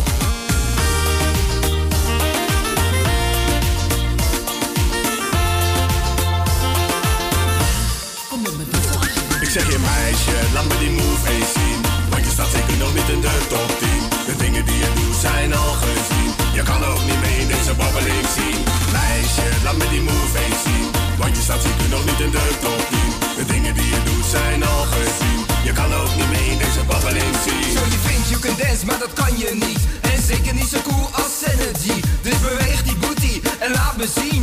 Zeg je meisje, laat me die move eens zien. Want je staat zeker nog niet in de top 10. De dingen die je doet zijn al gezien. Je kan ook niet mee in deze babbeling zien. Meisje, laat me die move eens zien. Want je staat zeker nog niet in de top 10. De dingen die je doet zijn al gezien. Je kan ook niet mee in deze babbeling zien. Zo je vindt you can dance, maar dat kan je niet. En zeker niet zo cool als Energy. Dus beweeg die booty en laat me zien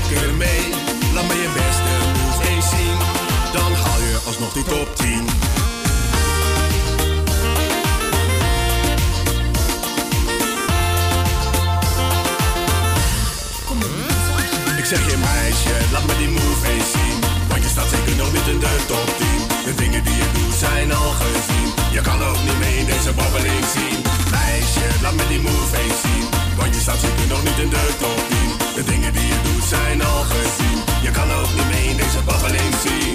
lekker mee. Laat me je beste move eens zien, dan haal je alsnog die top 10. Ik zeg je meisje, laat me die move eens zien. Want je staat zeker nog niet in de top 10. De dingen die je doet zijn al gezien. Je kan ook niet mee in deze babbeling zien. Meisje, laat me die move eens zien. Want je staat zeker nog niet in de top 10. De dingen die zijn al gezien. Je kan ook niet mee in deze babbeling zien.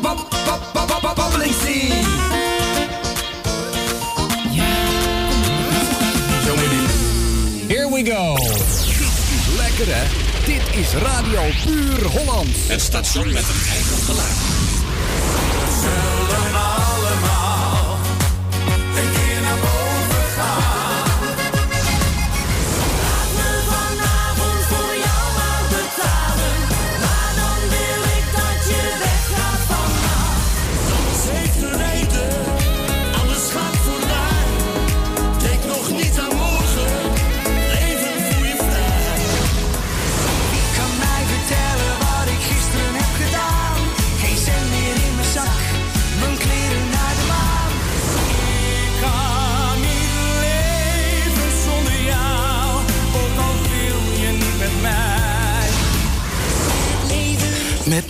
Bab, bab, bab, bab, bab, babbeling die Here we go. Dit is lekker hè. Dit is Radio Puur Holland. Het station met een eigen geluid.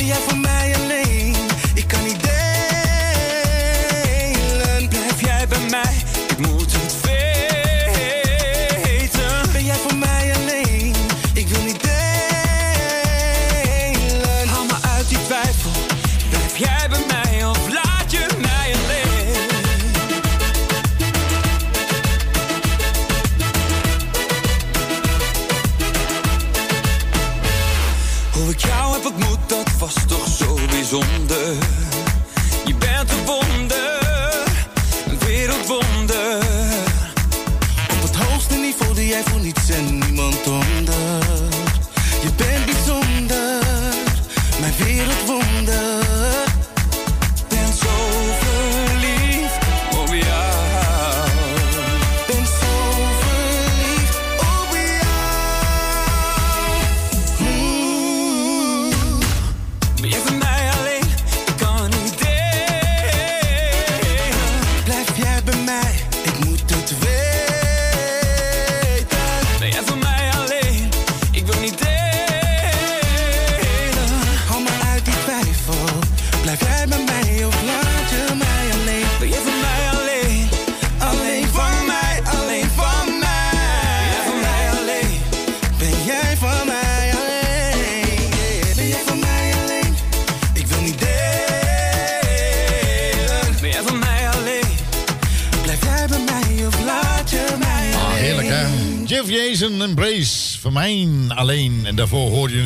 Ben jij voor mij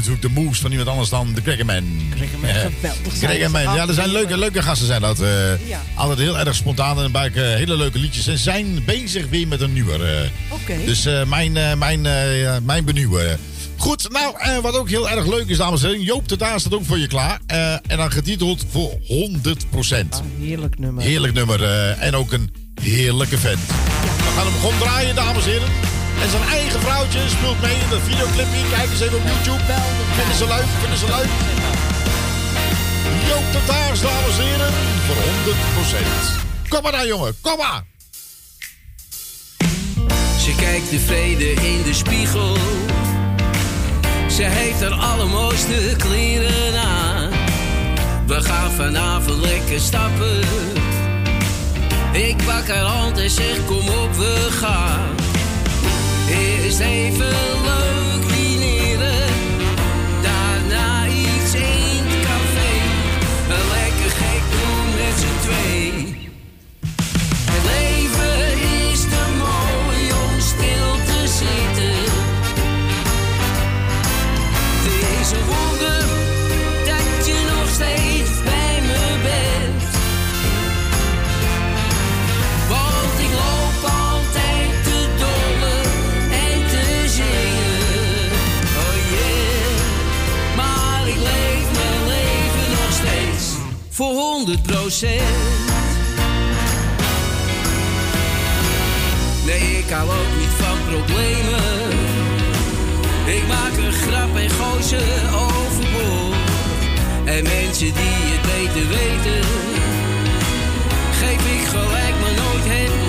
natuurlijk de moves van iemand anders dan de Crackerman. Crackerman, Eh, geweldig ja, er zijn leuke, leuke gasten zijn dat. eh, Ja. Altijd heel erg spontaan en bij hele leuke liedjes. En zijn bezig weer met een nieuwe. eh. Oké. Dus eh, mijn, eh, mijn, eh, mijn benieuwen. Goed, nou, eh, wat ook heel erg leuk is, dames en heren. Joop de Daas staat ook voor je klaar. Eh, en dan getiteld voor 100%. Heerlijk nummer. Heerlijk nummer eh, en ook een heerlijke vent. We gaan hem gewoon draaien, dames en heren. En zijn eigen vrouwtje speelt mee in de videoclipje. Kijk eens even op YouTube. Vinden ze leuk, vinden ze leuk. Joop de Daars, dames en heren, voor 100%. Kom maar dan, jongen, kom maar. Ze kijkt tevreden in de spiegel. Ze heeft haar allermooiste kleren aan. We gaan vanavond lekker stappen. Ik pak haar hand en zeg kom op we gaan. Eerst even leuk 100 procent. Nee, ik hou ook niet van problemen. Ik maak een grap en gooi ze overboord. En mensen die het beter weten, geef ik gelijk maar nooit het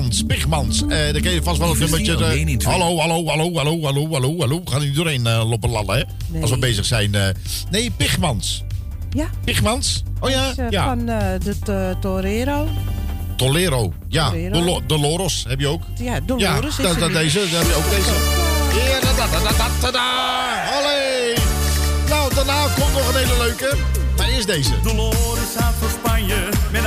Pigmans. Bigmans. Uh, eh, dan ken je vast wel een nummertje. Eh, hallo, hallo, hallo, hallo, hallo, hallo, hallo. We gaan niet doorheen eh, uh, lopen lallen, hè? Nee. Als we bezig zijn. nee, Pigmans. Ja. Pigmans? Oh ja. Is, ja. Van de Torero. Tolero, ja. De Dolo heb je ook. Ja, Dolores ja, is dat, Deze, dat heb je ook deze. Allee! Nou, daarna komt nog een hele leuke. Maar is deze. Dolores uit van Spanje met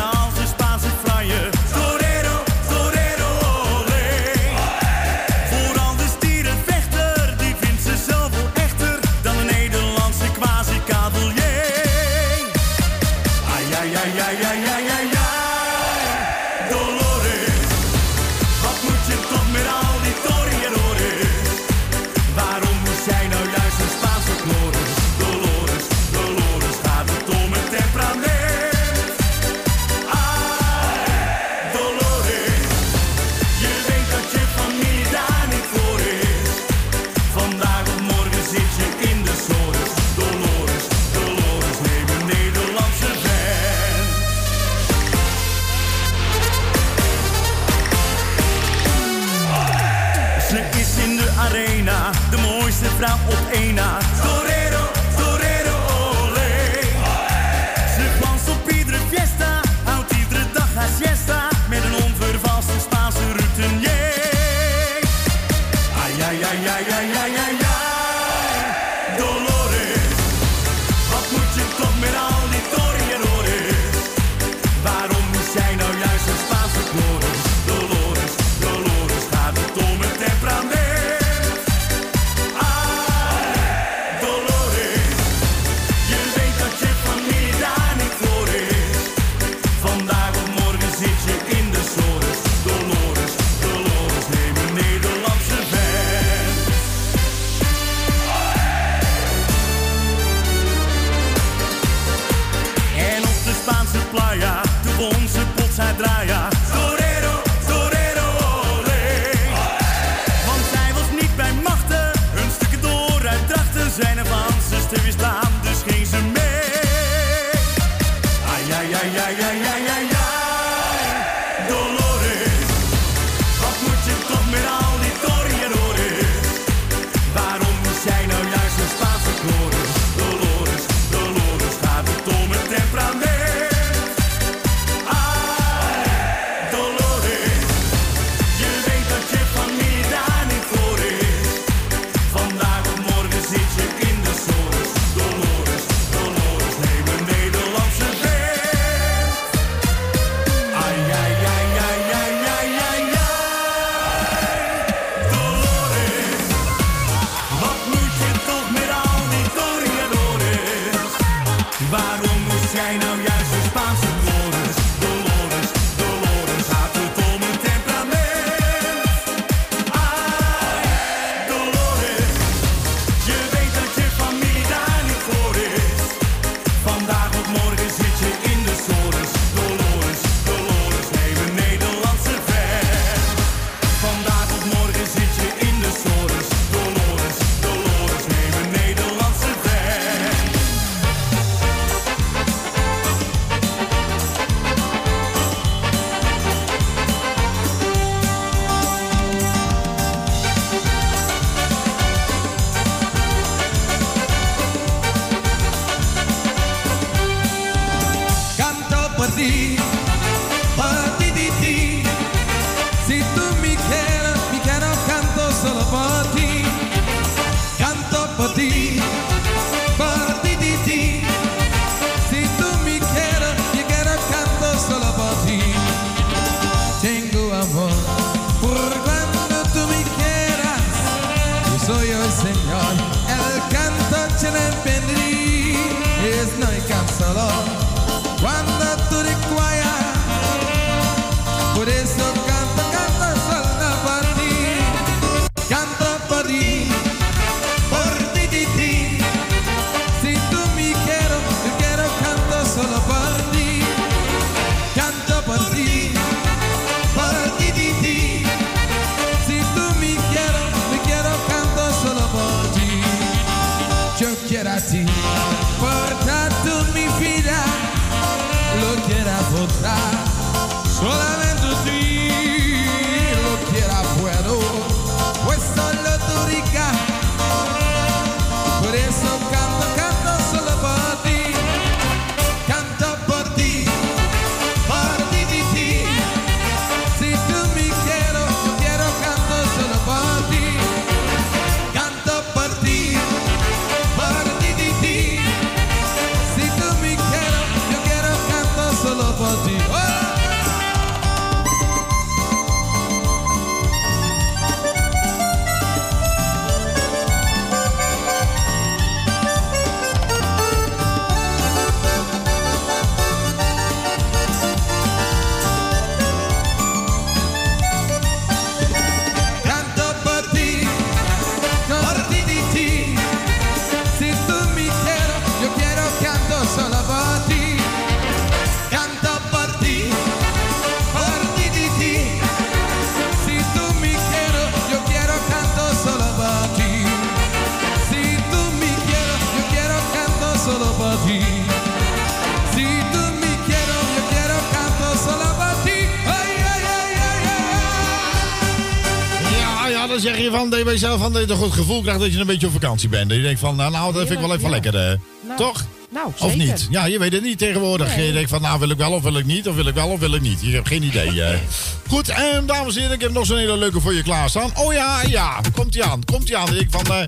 je bij jezelf van dat je toch gevoel krijgt dat je een beetje op vakantie bent. Dat je denkt van, nou, nou dat vind ik wel even lekker. Eh. hè. Nou, toch? Nou, zeker. Of niet? Ja, je weet het niet tegenwoordig. Je denkt van, nou wil ik wel of wil ik niet, of wil ik wel of wil ik niet. Je hebt geen idee. Eh. Goed, en dames en heren, ik heb nog zo'n hele leuke voor je klaarstaan. Oh ja, ja, komt ie aan, komt ie aan. Ik van, eh,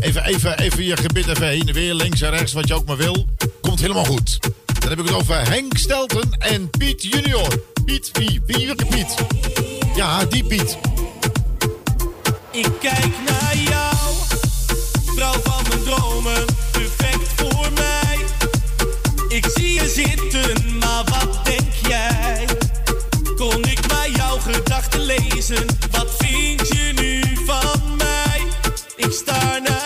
even, even, even je gebit even heen en weer, links en rechts, wat je ook maar wil. Komt helemaal goed. Dan heb ik het over Henk Stelten en Piet Junior. Piet, wie, wie, Piet? Ja, die Piet. Ik kijk naar jou, vrouw van mijn dromen, perfect voor mij. Ik zie je zitten, maar wat denk jij? Kon ik maar jouw gedachten lezen? Wat vind je nu van mij? Ik sta naar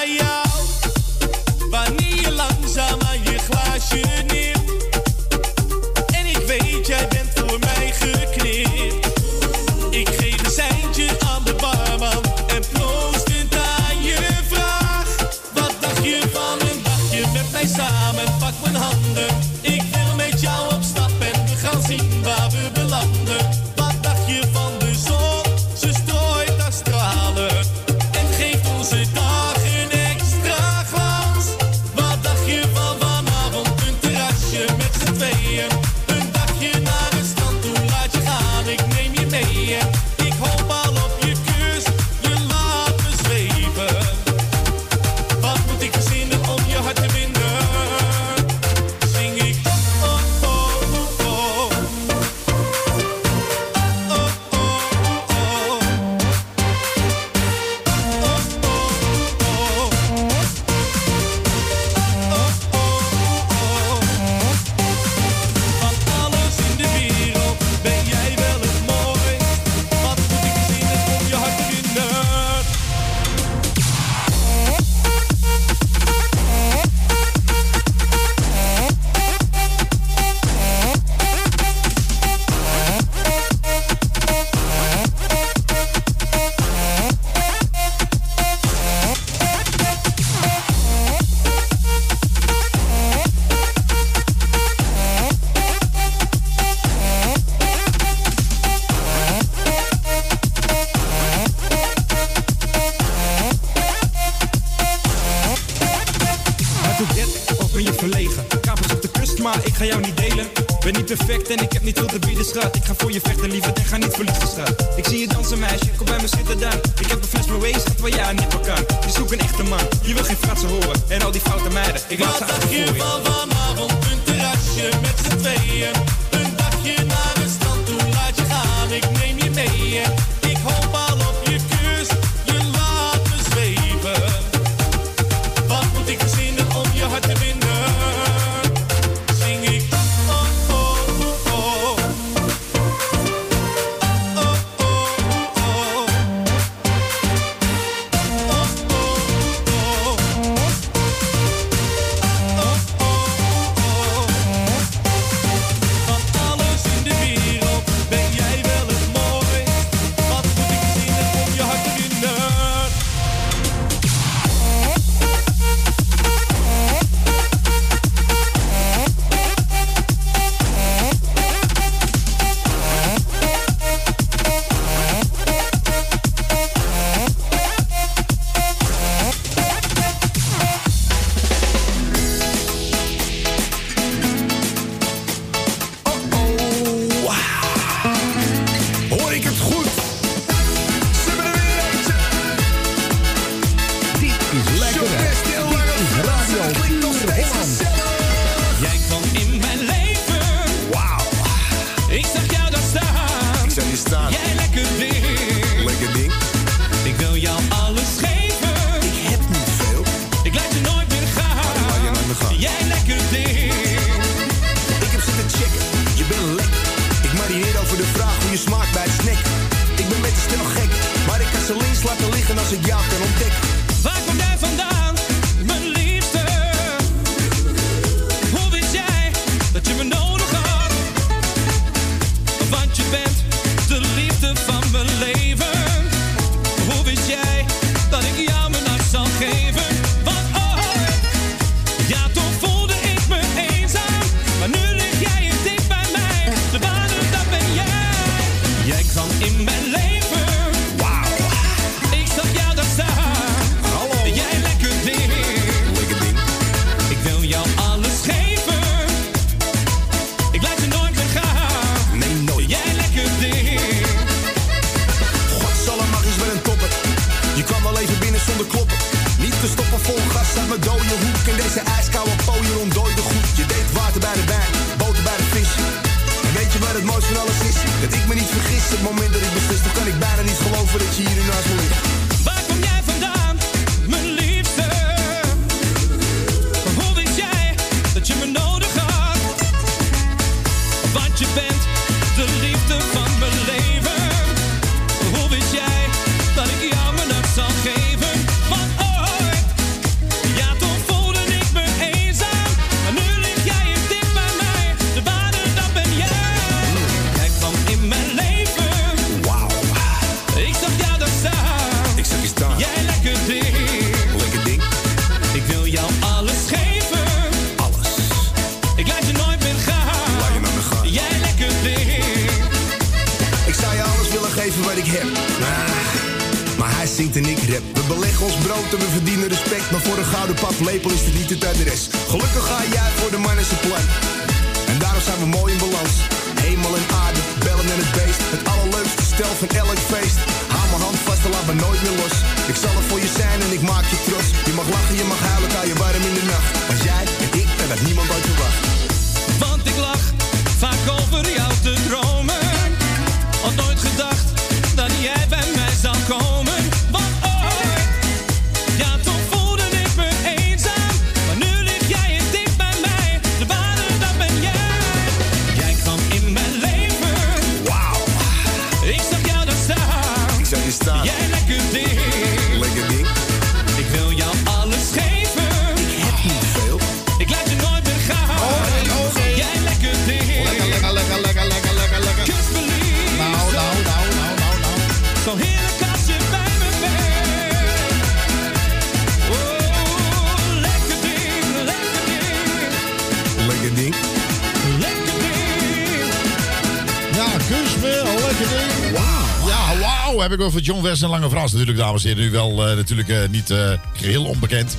Heb ik over John West en Lange Frans natuurlijk, dames en heren. Nu wel eh, natuurlijk eh, niet eh, geheel onbekend.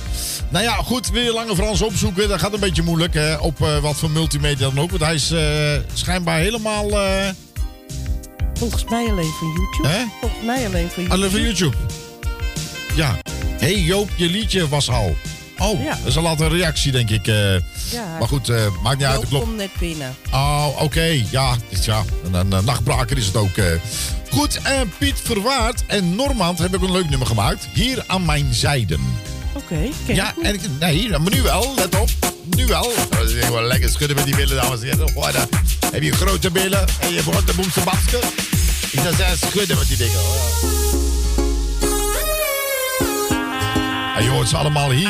Nou ja, goed, wil je Lange Frans opzoeken? Dat gaat een beetje moeilijk. hè, op wat voor multimedia dan ook. Want hij is schijnbaar helemaal... Volgens mij alleen van YouTube. Hè? Volgens mij alleen van YouTube. Alleen van YouTube. Ja. Hé hey Joop, je liedje was al. Oh, Ja. dat is al een reactie, denk ik. Ja. Maar goed, maakt niet uit. Joop klok. komt net binnen. Oh, oké. Ja, ja, een, een, nachtbraker is het ook. Goed, eh, Piet Verwaard en Normand hebben ook een leuk nummer gemaakt. Hier aan mijn zijden. Oké, ken Ja, ik niet. en ik, nee, maar nu wel. Let op. Nu wel. Dat is gewoon lekker schudden met die billen, dames en heren. Goh, dan heb je grote billen en je wordt de boemse babske. Ik zou zeggen, schudden met die dingen. En je hoort ze allemaal hier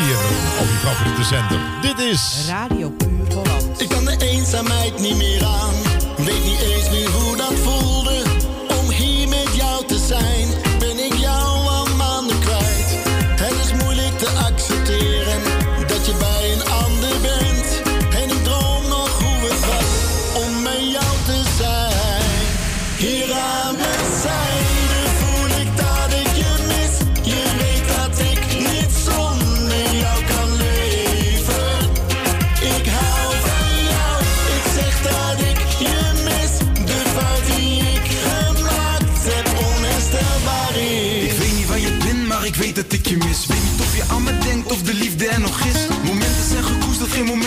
op je favoriete zender. Dit is... Radio Puur Holland. Ik kan de eenzaamheid niet meer aan. Weet niet eens meer hoe dat voelde.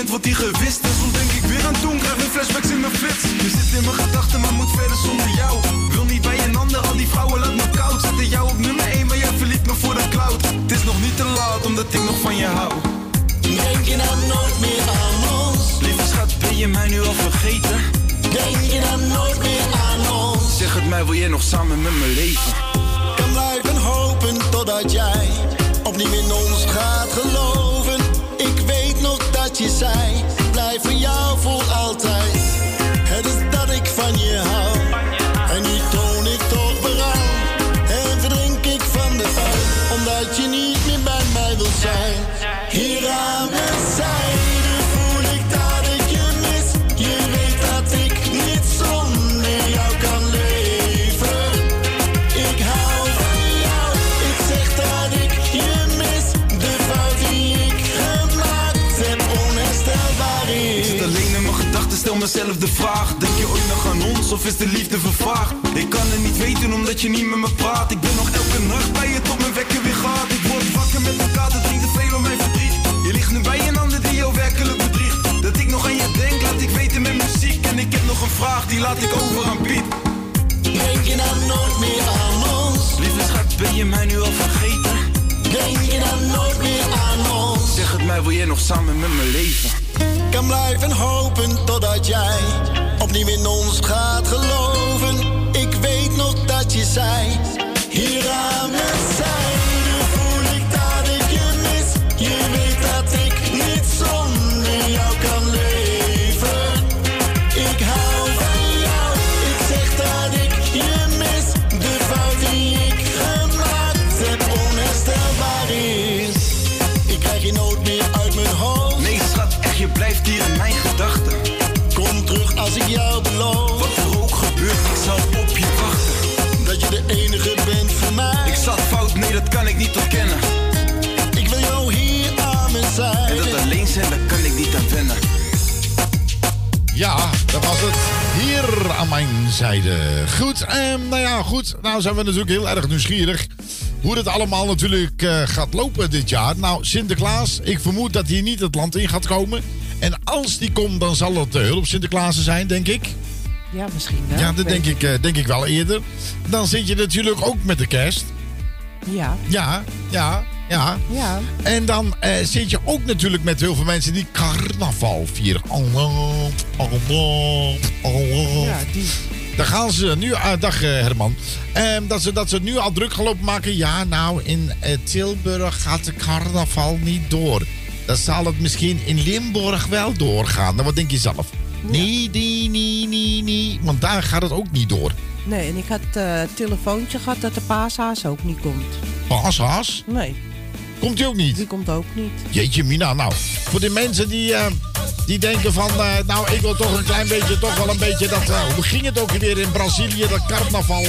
Wordt die gewist. En soms denk ik weer aan toen, krijg weer flashbacks in mijn flits. Je zit in mijn gedachten, maar moet verder zonder jou. Wil niet bij een ander, al die vrouwen laat me koud. Zetten jou op nummer 1, maar jij verliet me voor de cloud. Het is nog niet te laat, omdat ik nog van je hou. Denk je nou nooit meer aan ons? Lieve schat, ben je mij nu al vergeten? Denk je nou nooit meer aan ons? Zeg het mij, wil jij nog samen met me leven? Kan blijven hopen totdat jij opnieuw in ons gaat geloven. Je zei, blijf voor jou voor altijd. Het is dat ik van je hou. Mezelf de vraag Denk je ooit nog aan ons of is de liefde vervaagd? Ik kan het niet weten omdat je niet met me praat Ik ben nog elke nacht bij je tot mijn wekker weer gaat Ik word wakker met elkaar, het drinkt te veel om mijn verdriet Je ligt nu bij een ander die jou werkelijk bedriegt. Dat ik nog aan je denk, laat ik weten met muziek. En ik heb nog een vraag, die laat ik over aan Piet. Denk je dan nooit meer aan ons? Lieve schat, ben je mij nu al vergeten? Denk je dan nooit meer aan ons? Zeg het mij, wil jij nog samen met me leven? Kan blijven hopen totdat jij opnieuw in ons gaat geloven. Ik weet nog dat je zei, hier aan mijn dat was het. Hier aan mijn zijde. Goed, ehm, nou ja, goed. Nou zijn we natuurlijk heel erg nieuwsgierig hoe het allemaal natuurlijk eh, gaat lopen dit jaar. Nou, Sinterklaas, ik vermoed dat hij niet het land in gaat komen. En als die komt, dan zal het de hulp Sinterklaas zijn, denk ik. Ja, misschien wel. Ja, dat denk ik, eh, denk ik wel eerder. Dan zit je natuurlijk ook met de kerst. Ja. Ja, ja, ja. Ja. En dan eh, zit je ook natuurlijk met heel veel mensen die carnaval vieren. Allah, Allah, Allah. Ja, die. Dan gaan ze nu, ah, dag eh, Herman, Ehm, dat, ze, dat ze nu al druk gaan lopen maken. Ja, nou, in eh, Tilburg gaat de carnaval niet door. Dan zal het misschien in Limburg wel doorgaan. Nou, wat denk je zelf? Nee, nee, nee, nee, nee. Want daar gaat het ook niet door. Nee, en ik had eh, een telefoontje gehad dat de paashaas ook niet komt. Paashaas? Nee. Komt die ook niet? Die komt ook niet. Jeetje Mina, nou, voor de mensen die, eh, die denken van... eh, nou, ik wil toch een klein beetje, toch wel een beetje dat... eh, hoe ging het ook weer in Brazilië, dat carnaval...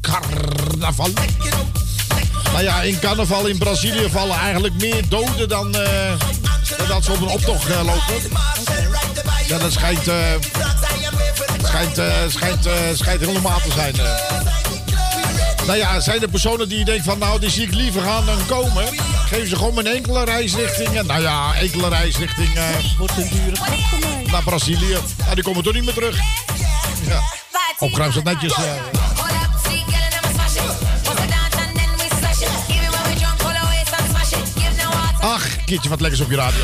carnaval? Nou ja, in carnaval in Brazilië vallen eigenlijk meer doden dan... dat ze op een optocht lopen. Ja, dat schijnt... schijnt, schijnt, schijnt helemaal te zijn. Nou ja, zijn er personen die denken van nou, die zie ik liever gaan dan komen. Geef ze gewoon een enkele reisrichting. En, Nou ja, enkele reisrichting. eh Wordt een dure grap voor mij. naar Brazilië. Nou, die komen toch niet meer terug. Ja. Opgruimd dat netjes. eh. Ach, keertje wat lekkers op je radio.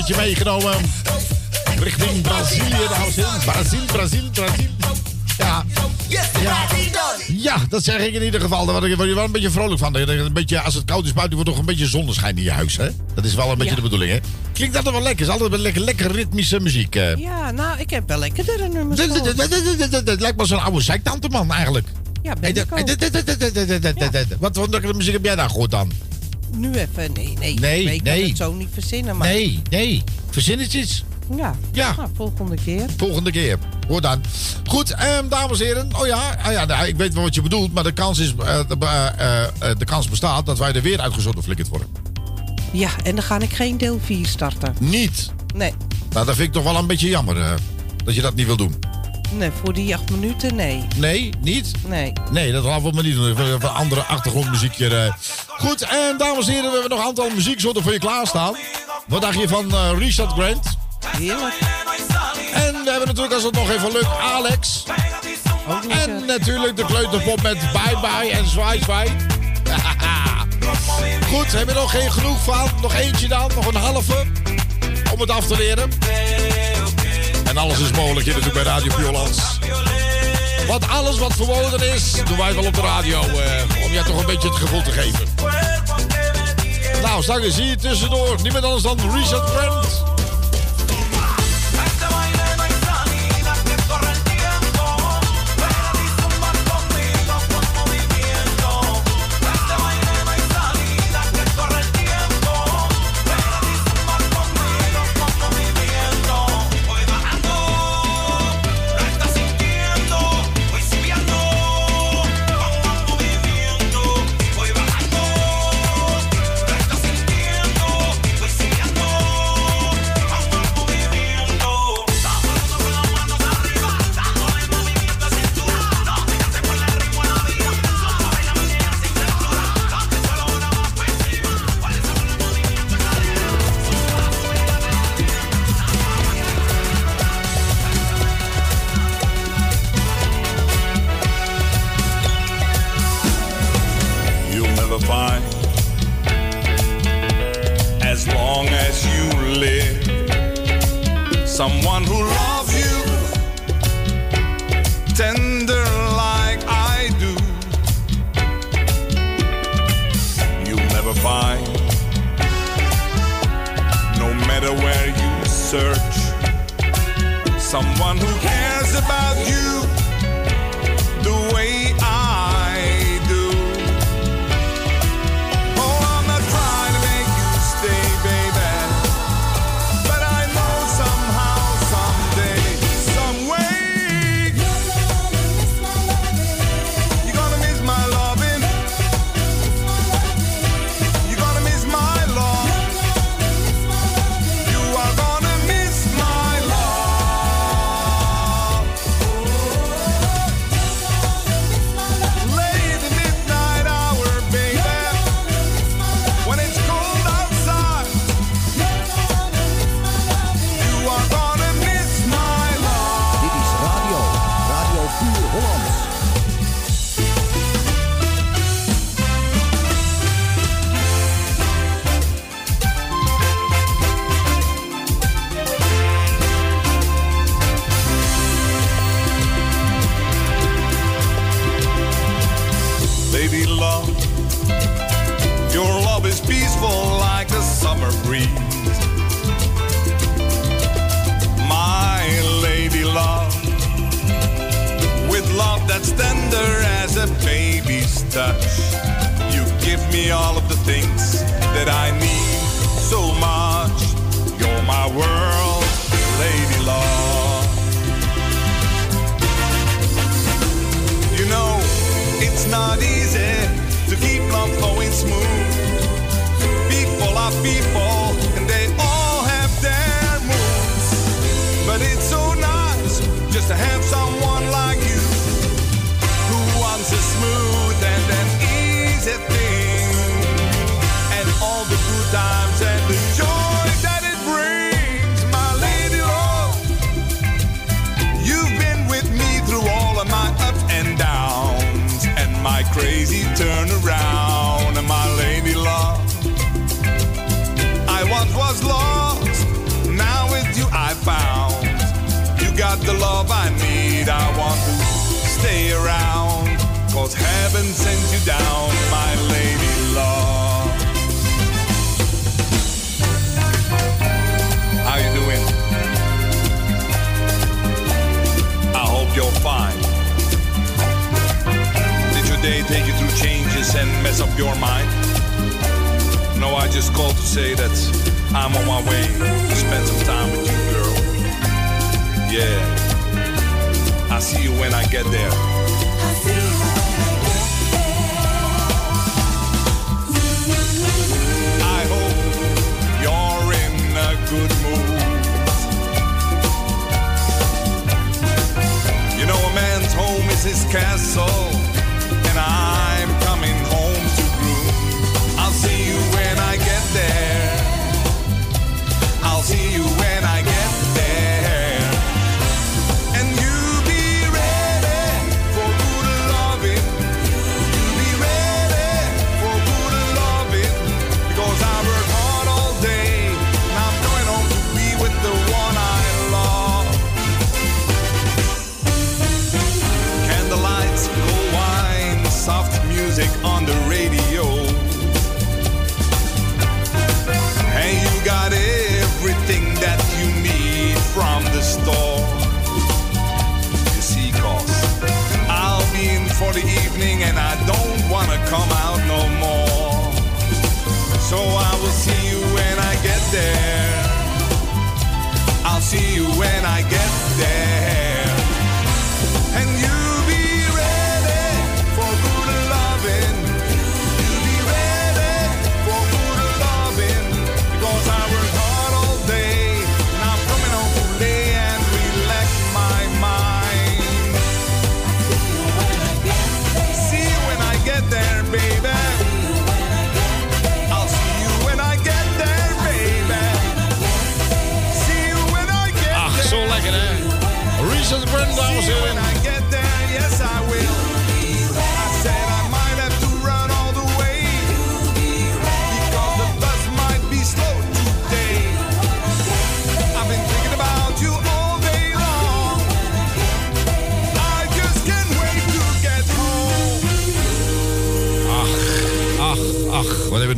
Een je meegenomen. Richting Brazilië, dames en. Brazil, Brazil, Brazil. Ja. ja. Ja, dat zeg ik in ieder geval. Daar word je wel een beetje vrolijk van. Een beetje, als het koud is buiten, wordt toch een beetje zonneschijn in je huis, hè? Dat is wel een beetje de bedoeling, hè? Klinkt dat wel lekker. is altijd wel lekker, lekker ritmische muziek. Ja, nou, ik heb wel lekkere nummers Het lijkt me zo'n oude zijktante man, eigenlijk. Ja, ben ik ook. Wat voor muziek heb jij daar goed dan? Nu even, nee, nee. Nee, ik nee. kan het zo niet verzinnen, maar... Nee, nee. Verzin het eens. Ja, Ja. Nou, volgende keer. Volgende keer. Hoor dan. Goed, ehm, dames en heren. Oh ja, ah ja nou, ik weet wel wat je bedoelt. Maar de kans, is, eh, de, eh, eh, de kans bestaat dat wij er weer uitgezonden flikkerd worden. Ja, en dan ga ik geen deel 4 starten. Niet. Nee, Nou, dat vind ik toch wel een beetje jammer. dat je dat niet wil doen. nee, voor die acht minuten, nee. Nee, niet? Nee. Nee, dat laten we maar niet doen. Even even andere achtergrondmuziekje. Eh. Goed, en dames en heren, we hebben nog een aantal muzieksoorten voor je klaarstaan. Wat dacht je van eh, Richard Grant? Heerlijk. En we hebben natuurlijk, als het nog even lukt, Alex. En natuurlijk de kleuterpop met Bye Bye en Zwaai Zwaai. Goed, hebben we nog geen genoeg van? Nog eentje dan, nog een halve. Om het af te leren. En alles is mogelijk hier natuurlijk bij Radio Piolands. Want alles wat verboden is, doen wij wel op de radio. eh, om jij toch een beetje het gevoel te geven. Nou, straks zie je tussendoor. Niemand anders dan Richard Grant. Good mood. You know, a man's home is his castle,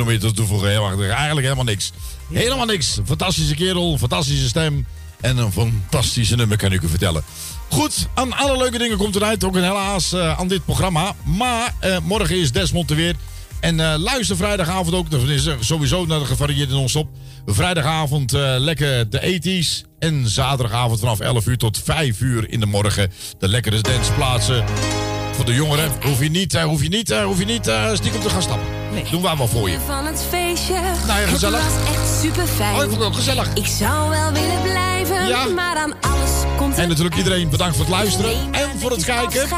te toevoegen? Wacht, eigenlijk helemaal niks. Helemaal niks. Fantastische kerel, fantastische stem. En een fantastische nummer kan ik u vertellen. Goed, aan alle leuke dingen komt eruit. Ook een helaas eh, aan dit programma. Maar eh, morgen is Desmond er weer. En eh, luister vrijdagavond ook. Dat is er sowieso naar de gevarieerde non-stop. Vrijdagavond lekker de 80s. En zaterdagavond vanaf 11 uur tot 5 uur in de morgen. De lekkere danceplaatsen. Voor de jongeren hoef je niet, hoef je niet, hoef je niet stiekem te gaan stappen. Doen wij wel voor je. Van het feestje. Nou ja, gezellig. Het was echt super fijn. Oh, ik vond het ook gezellig. Ik zou wel willen blijven, Ja. maar aan alles komt En natuurlijk iedereen bedankt voor het luisteren. En voor het kijken.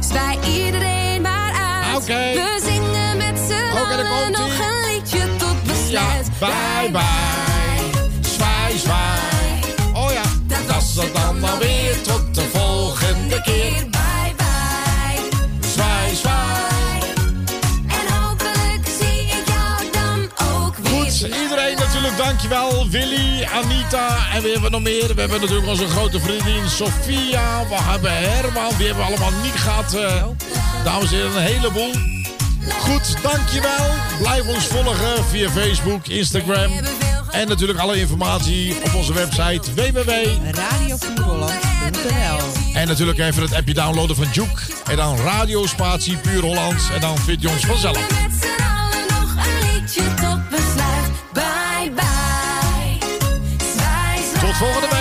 Zwaai iedereen maar uit. Oké. We zingen met z'n daar allen nog een liedje tot besluit. Bye bye. Zwaai, zwaai. Oh ja, dat is het dan alweer. Tot de volgende keer. Dankjewel. Willy, Anita en wie hebben we nog meer? We hebben natuurlijk onze grote vriendin Sofia. We hebben Herman, die hebben we allemaal niet gehad. eh, dames en heren, een heleboel. Goed, dankjewel. Blijf ons volgen via Facebook, Instagram. En natuurlijk alle informatie op onze website www. radiopuurholland.nl En natuurlijk even het appje downloaden van Juke. En dan Radio Spatie Puur Hollands. En dan vind je ons vanzelf. Volgende week.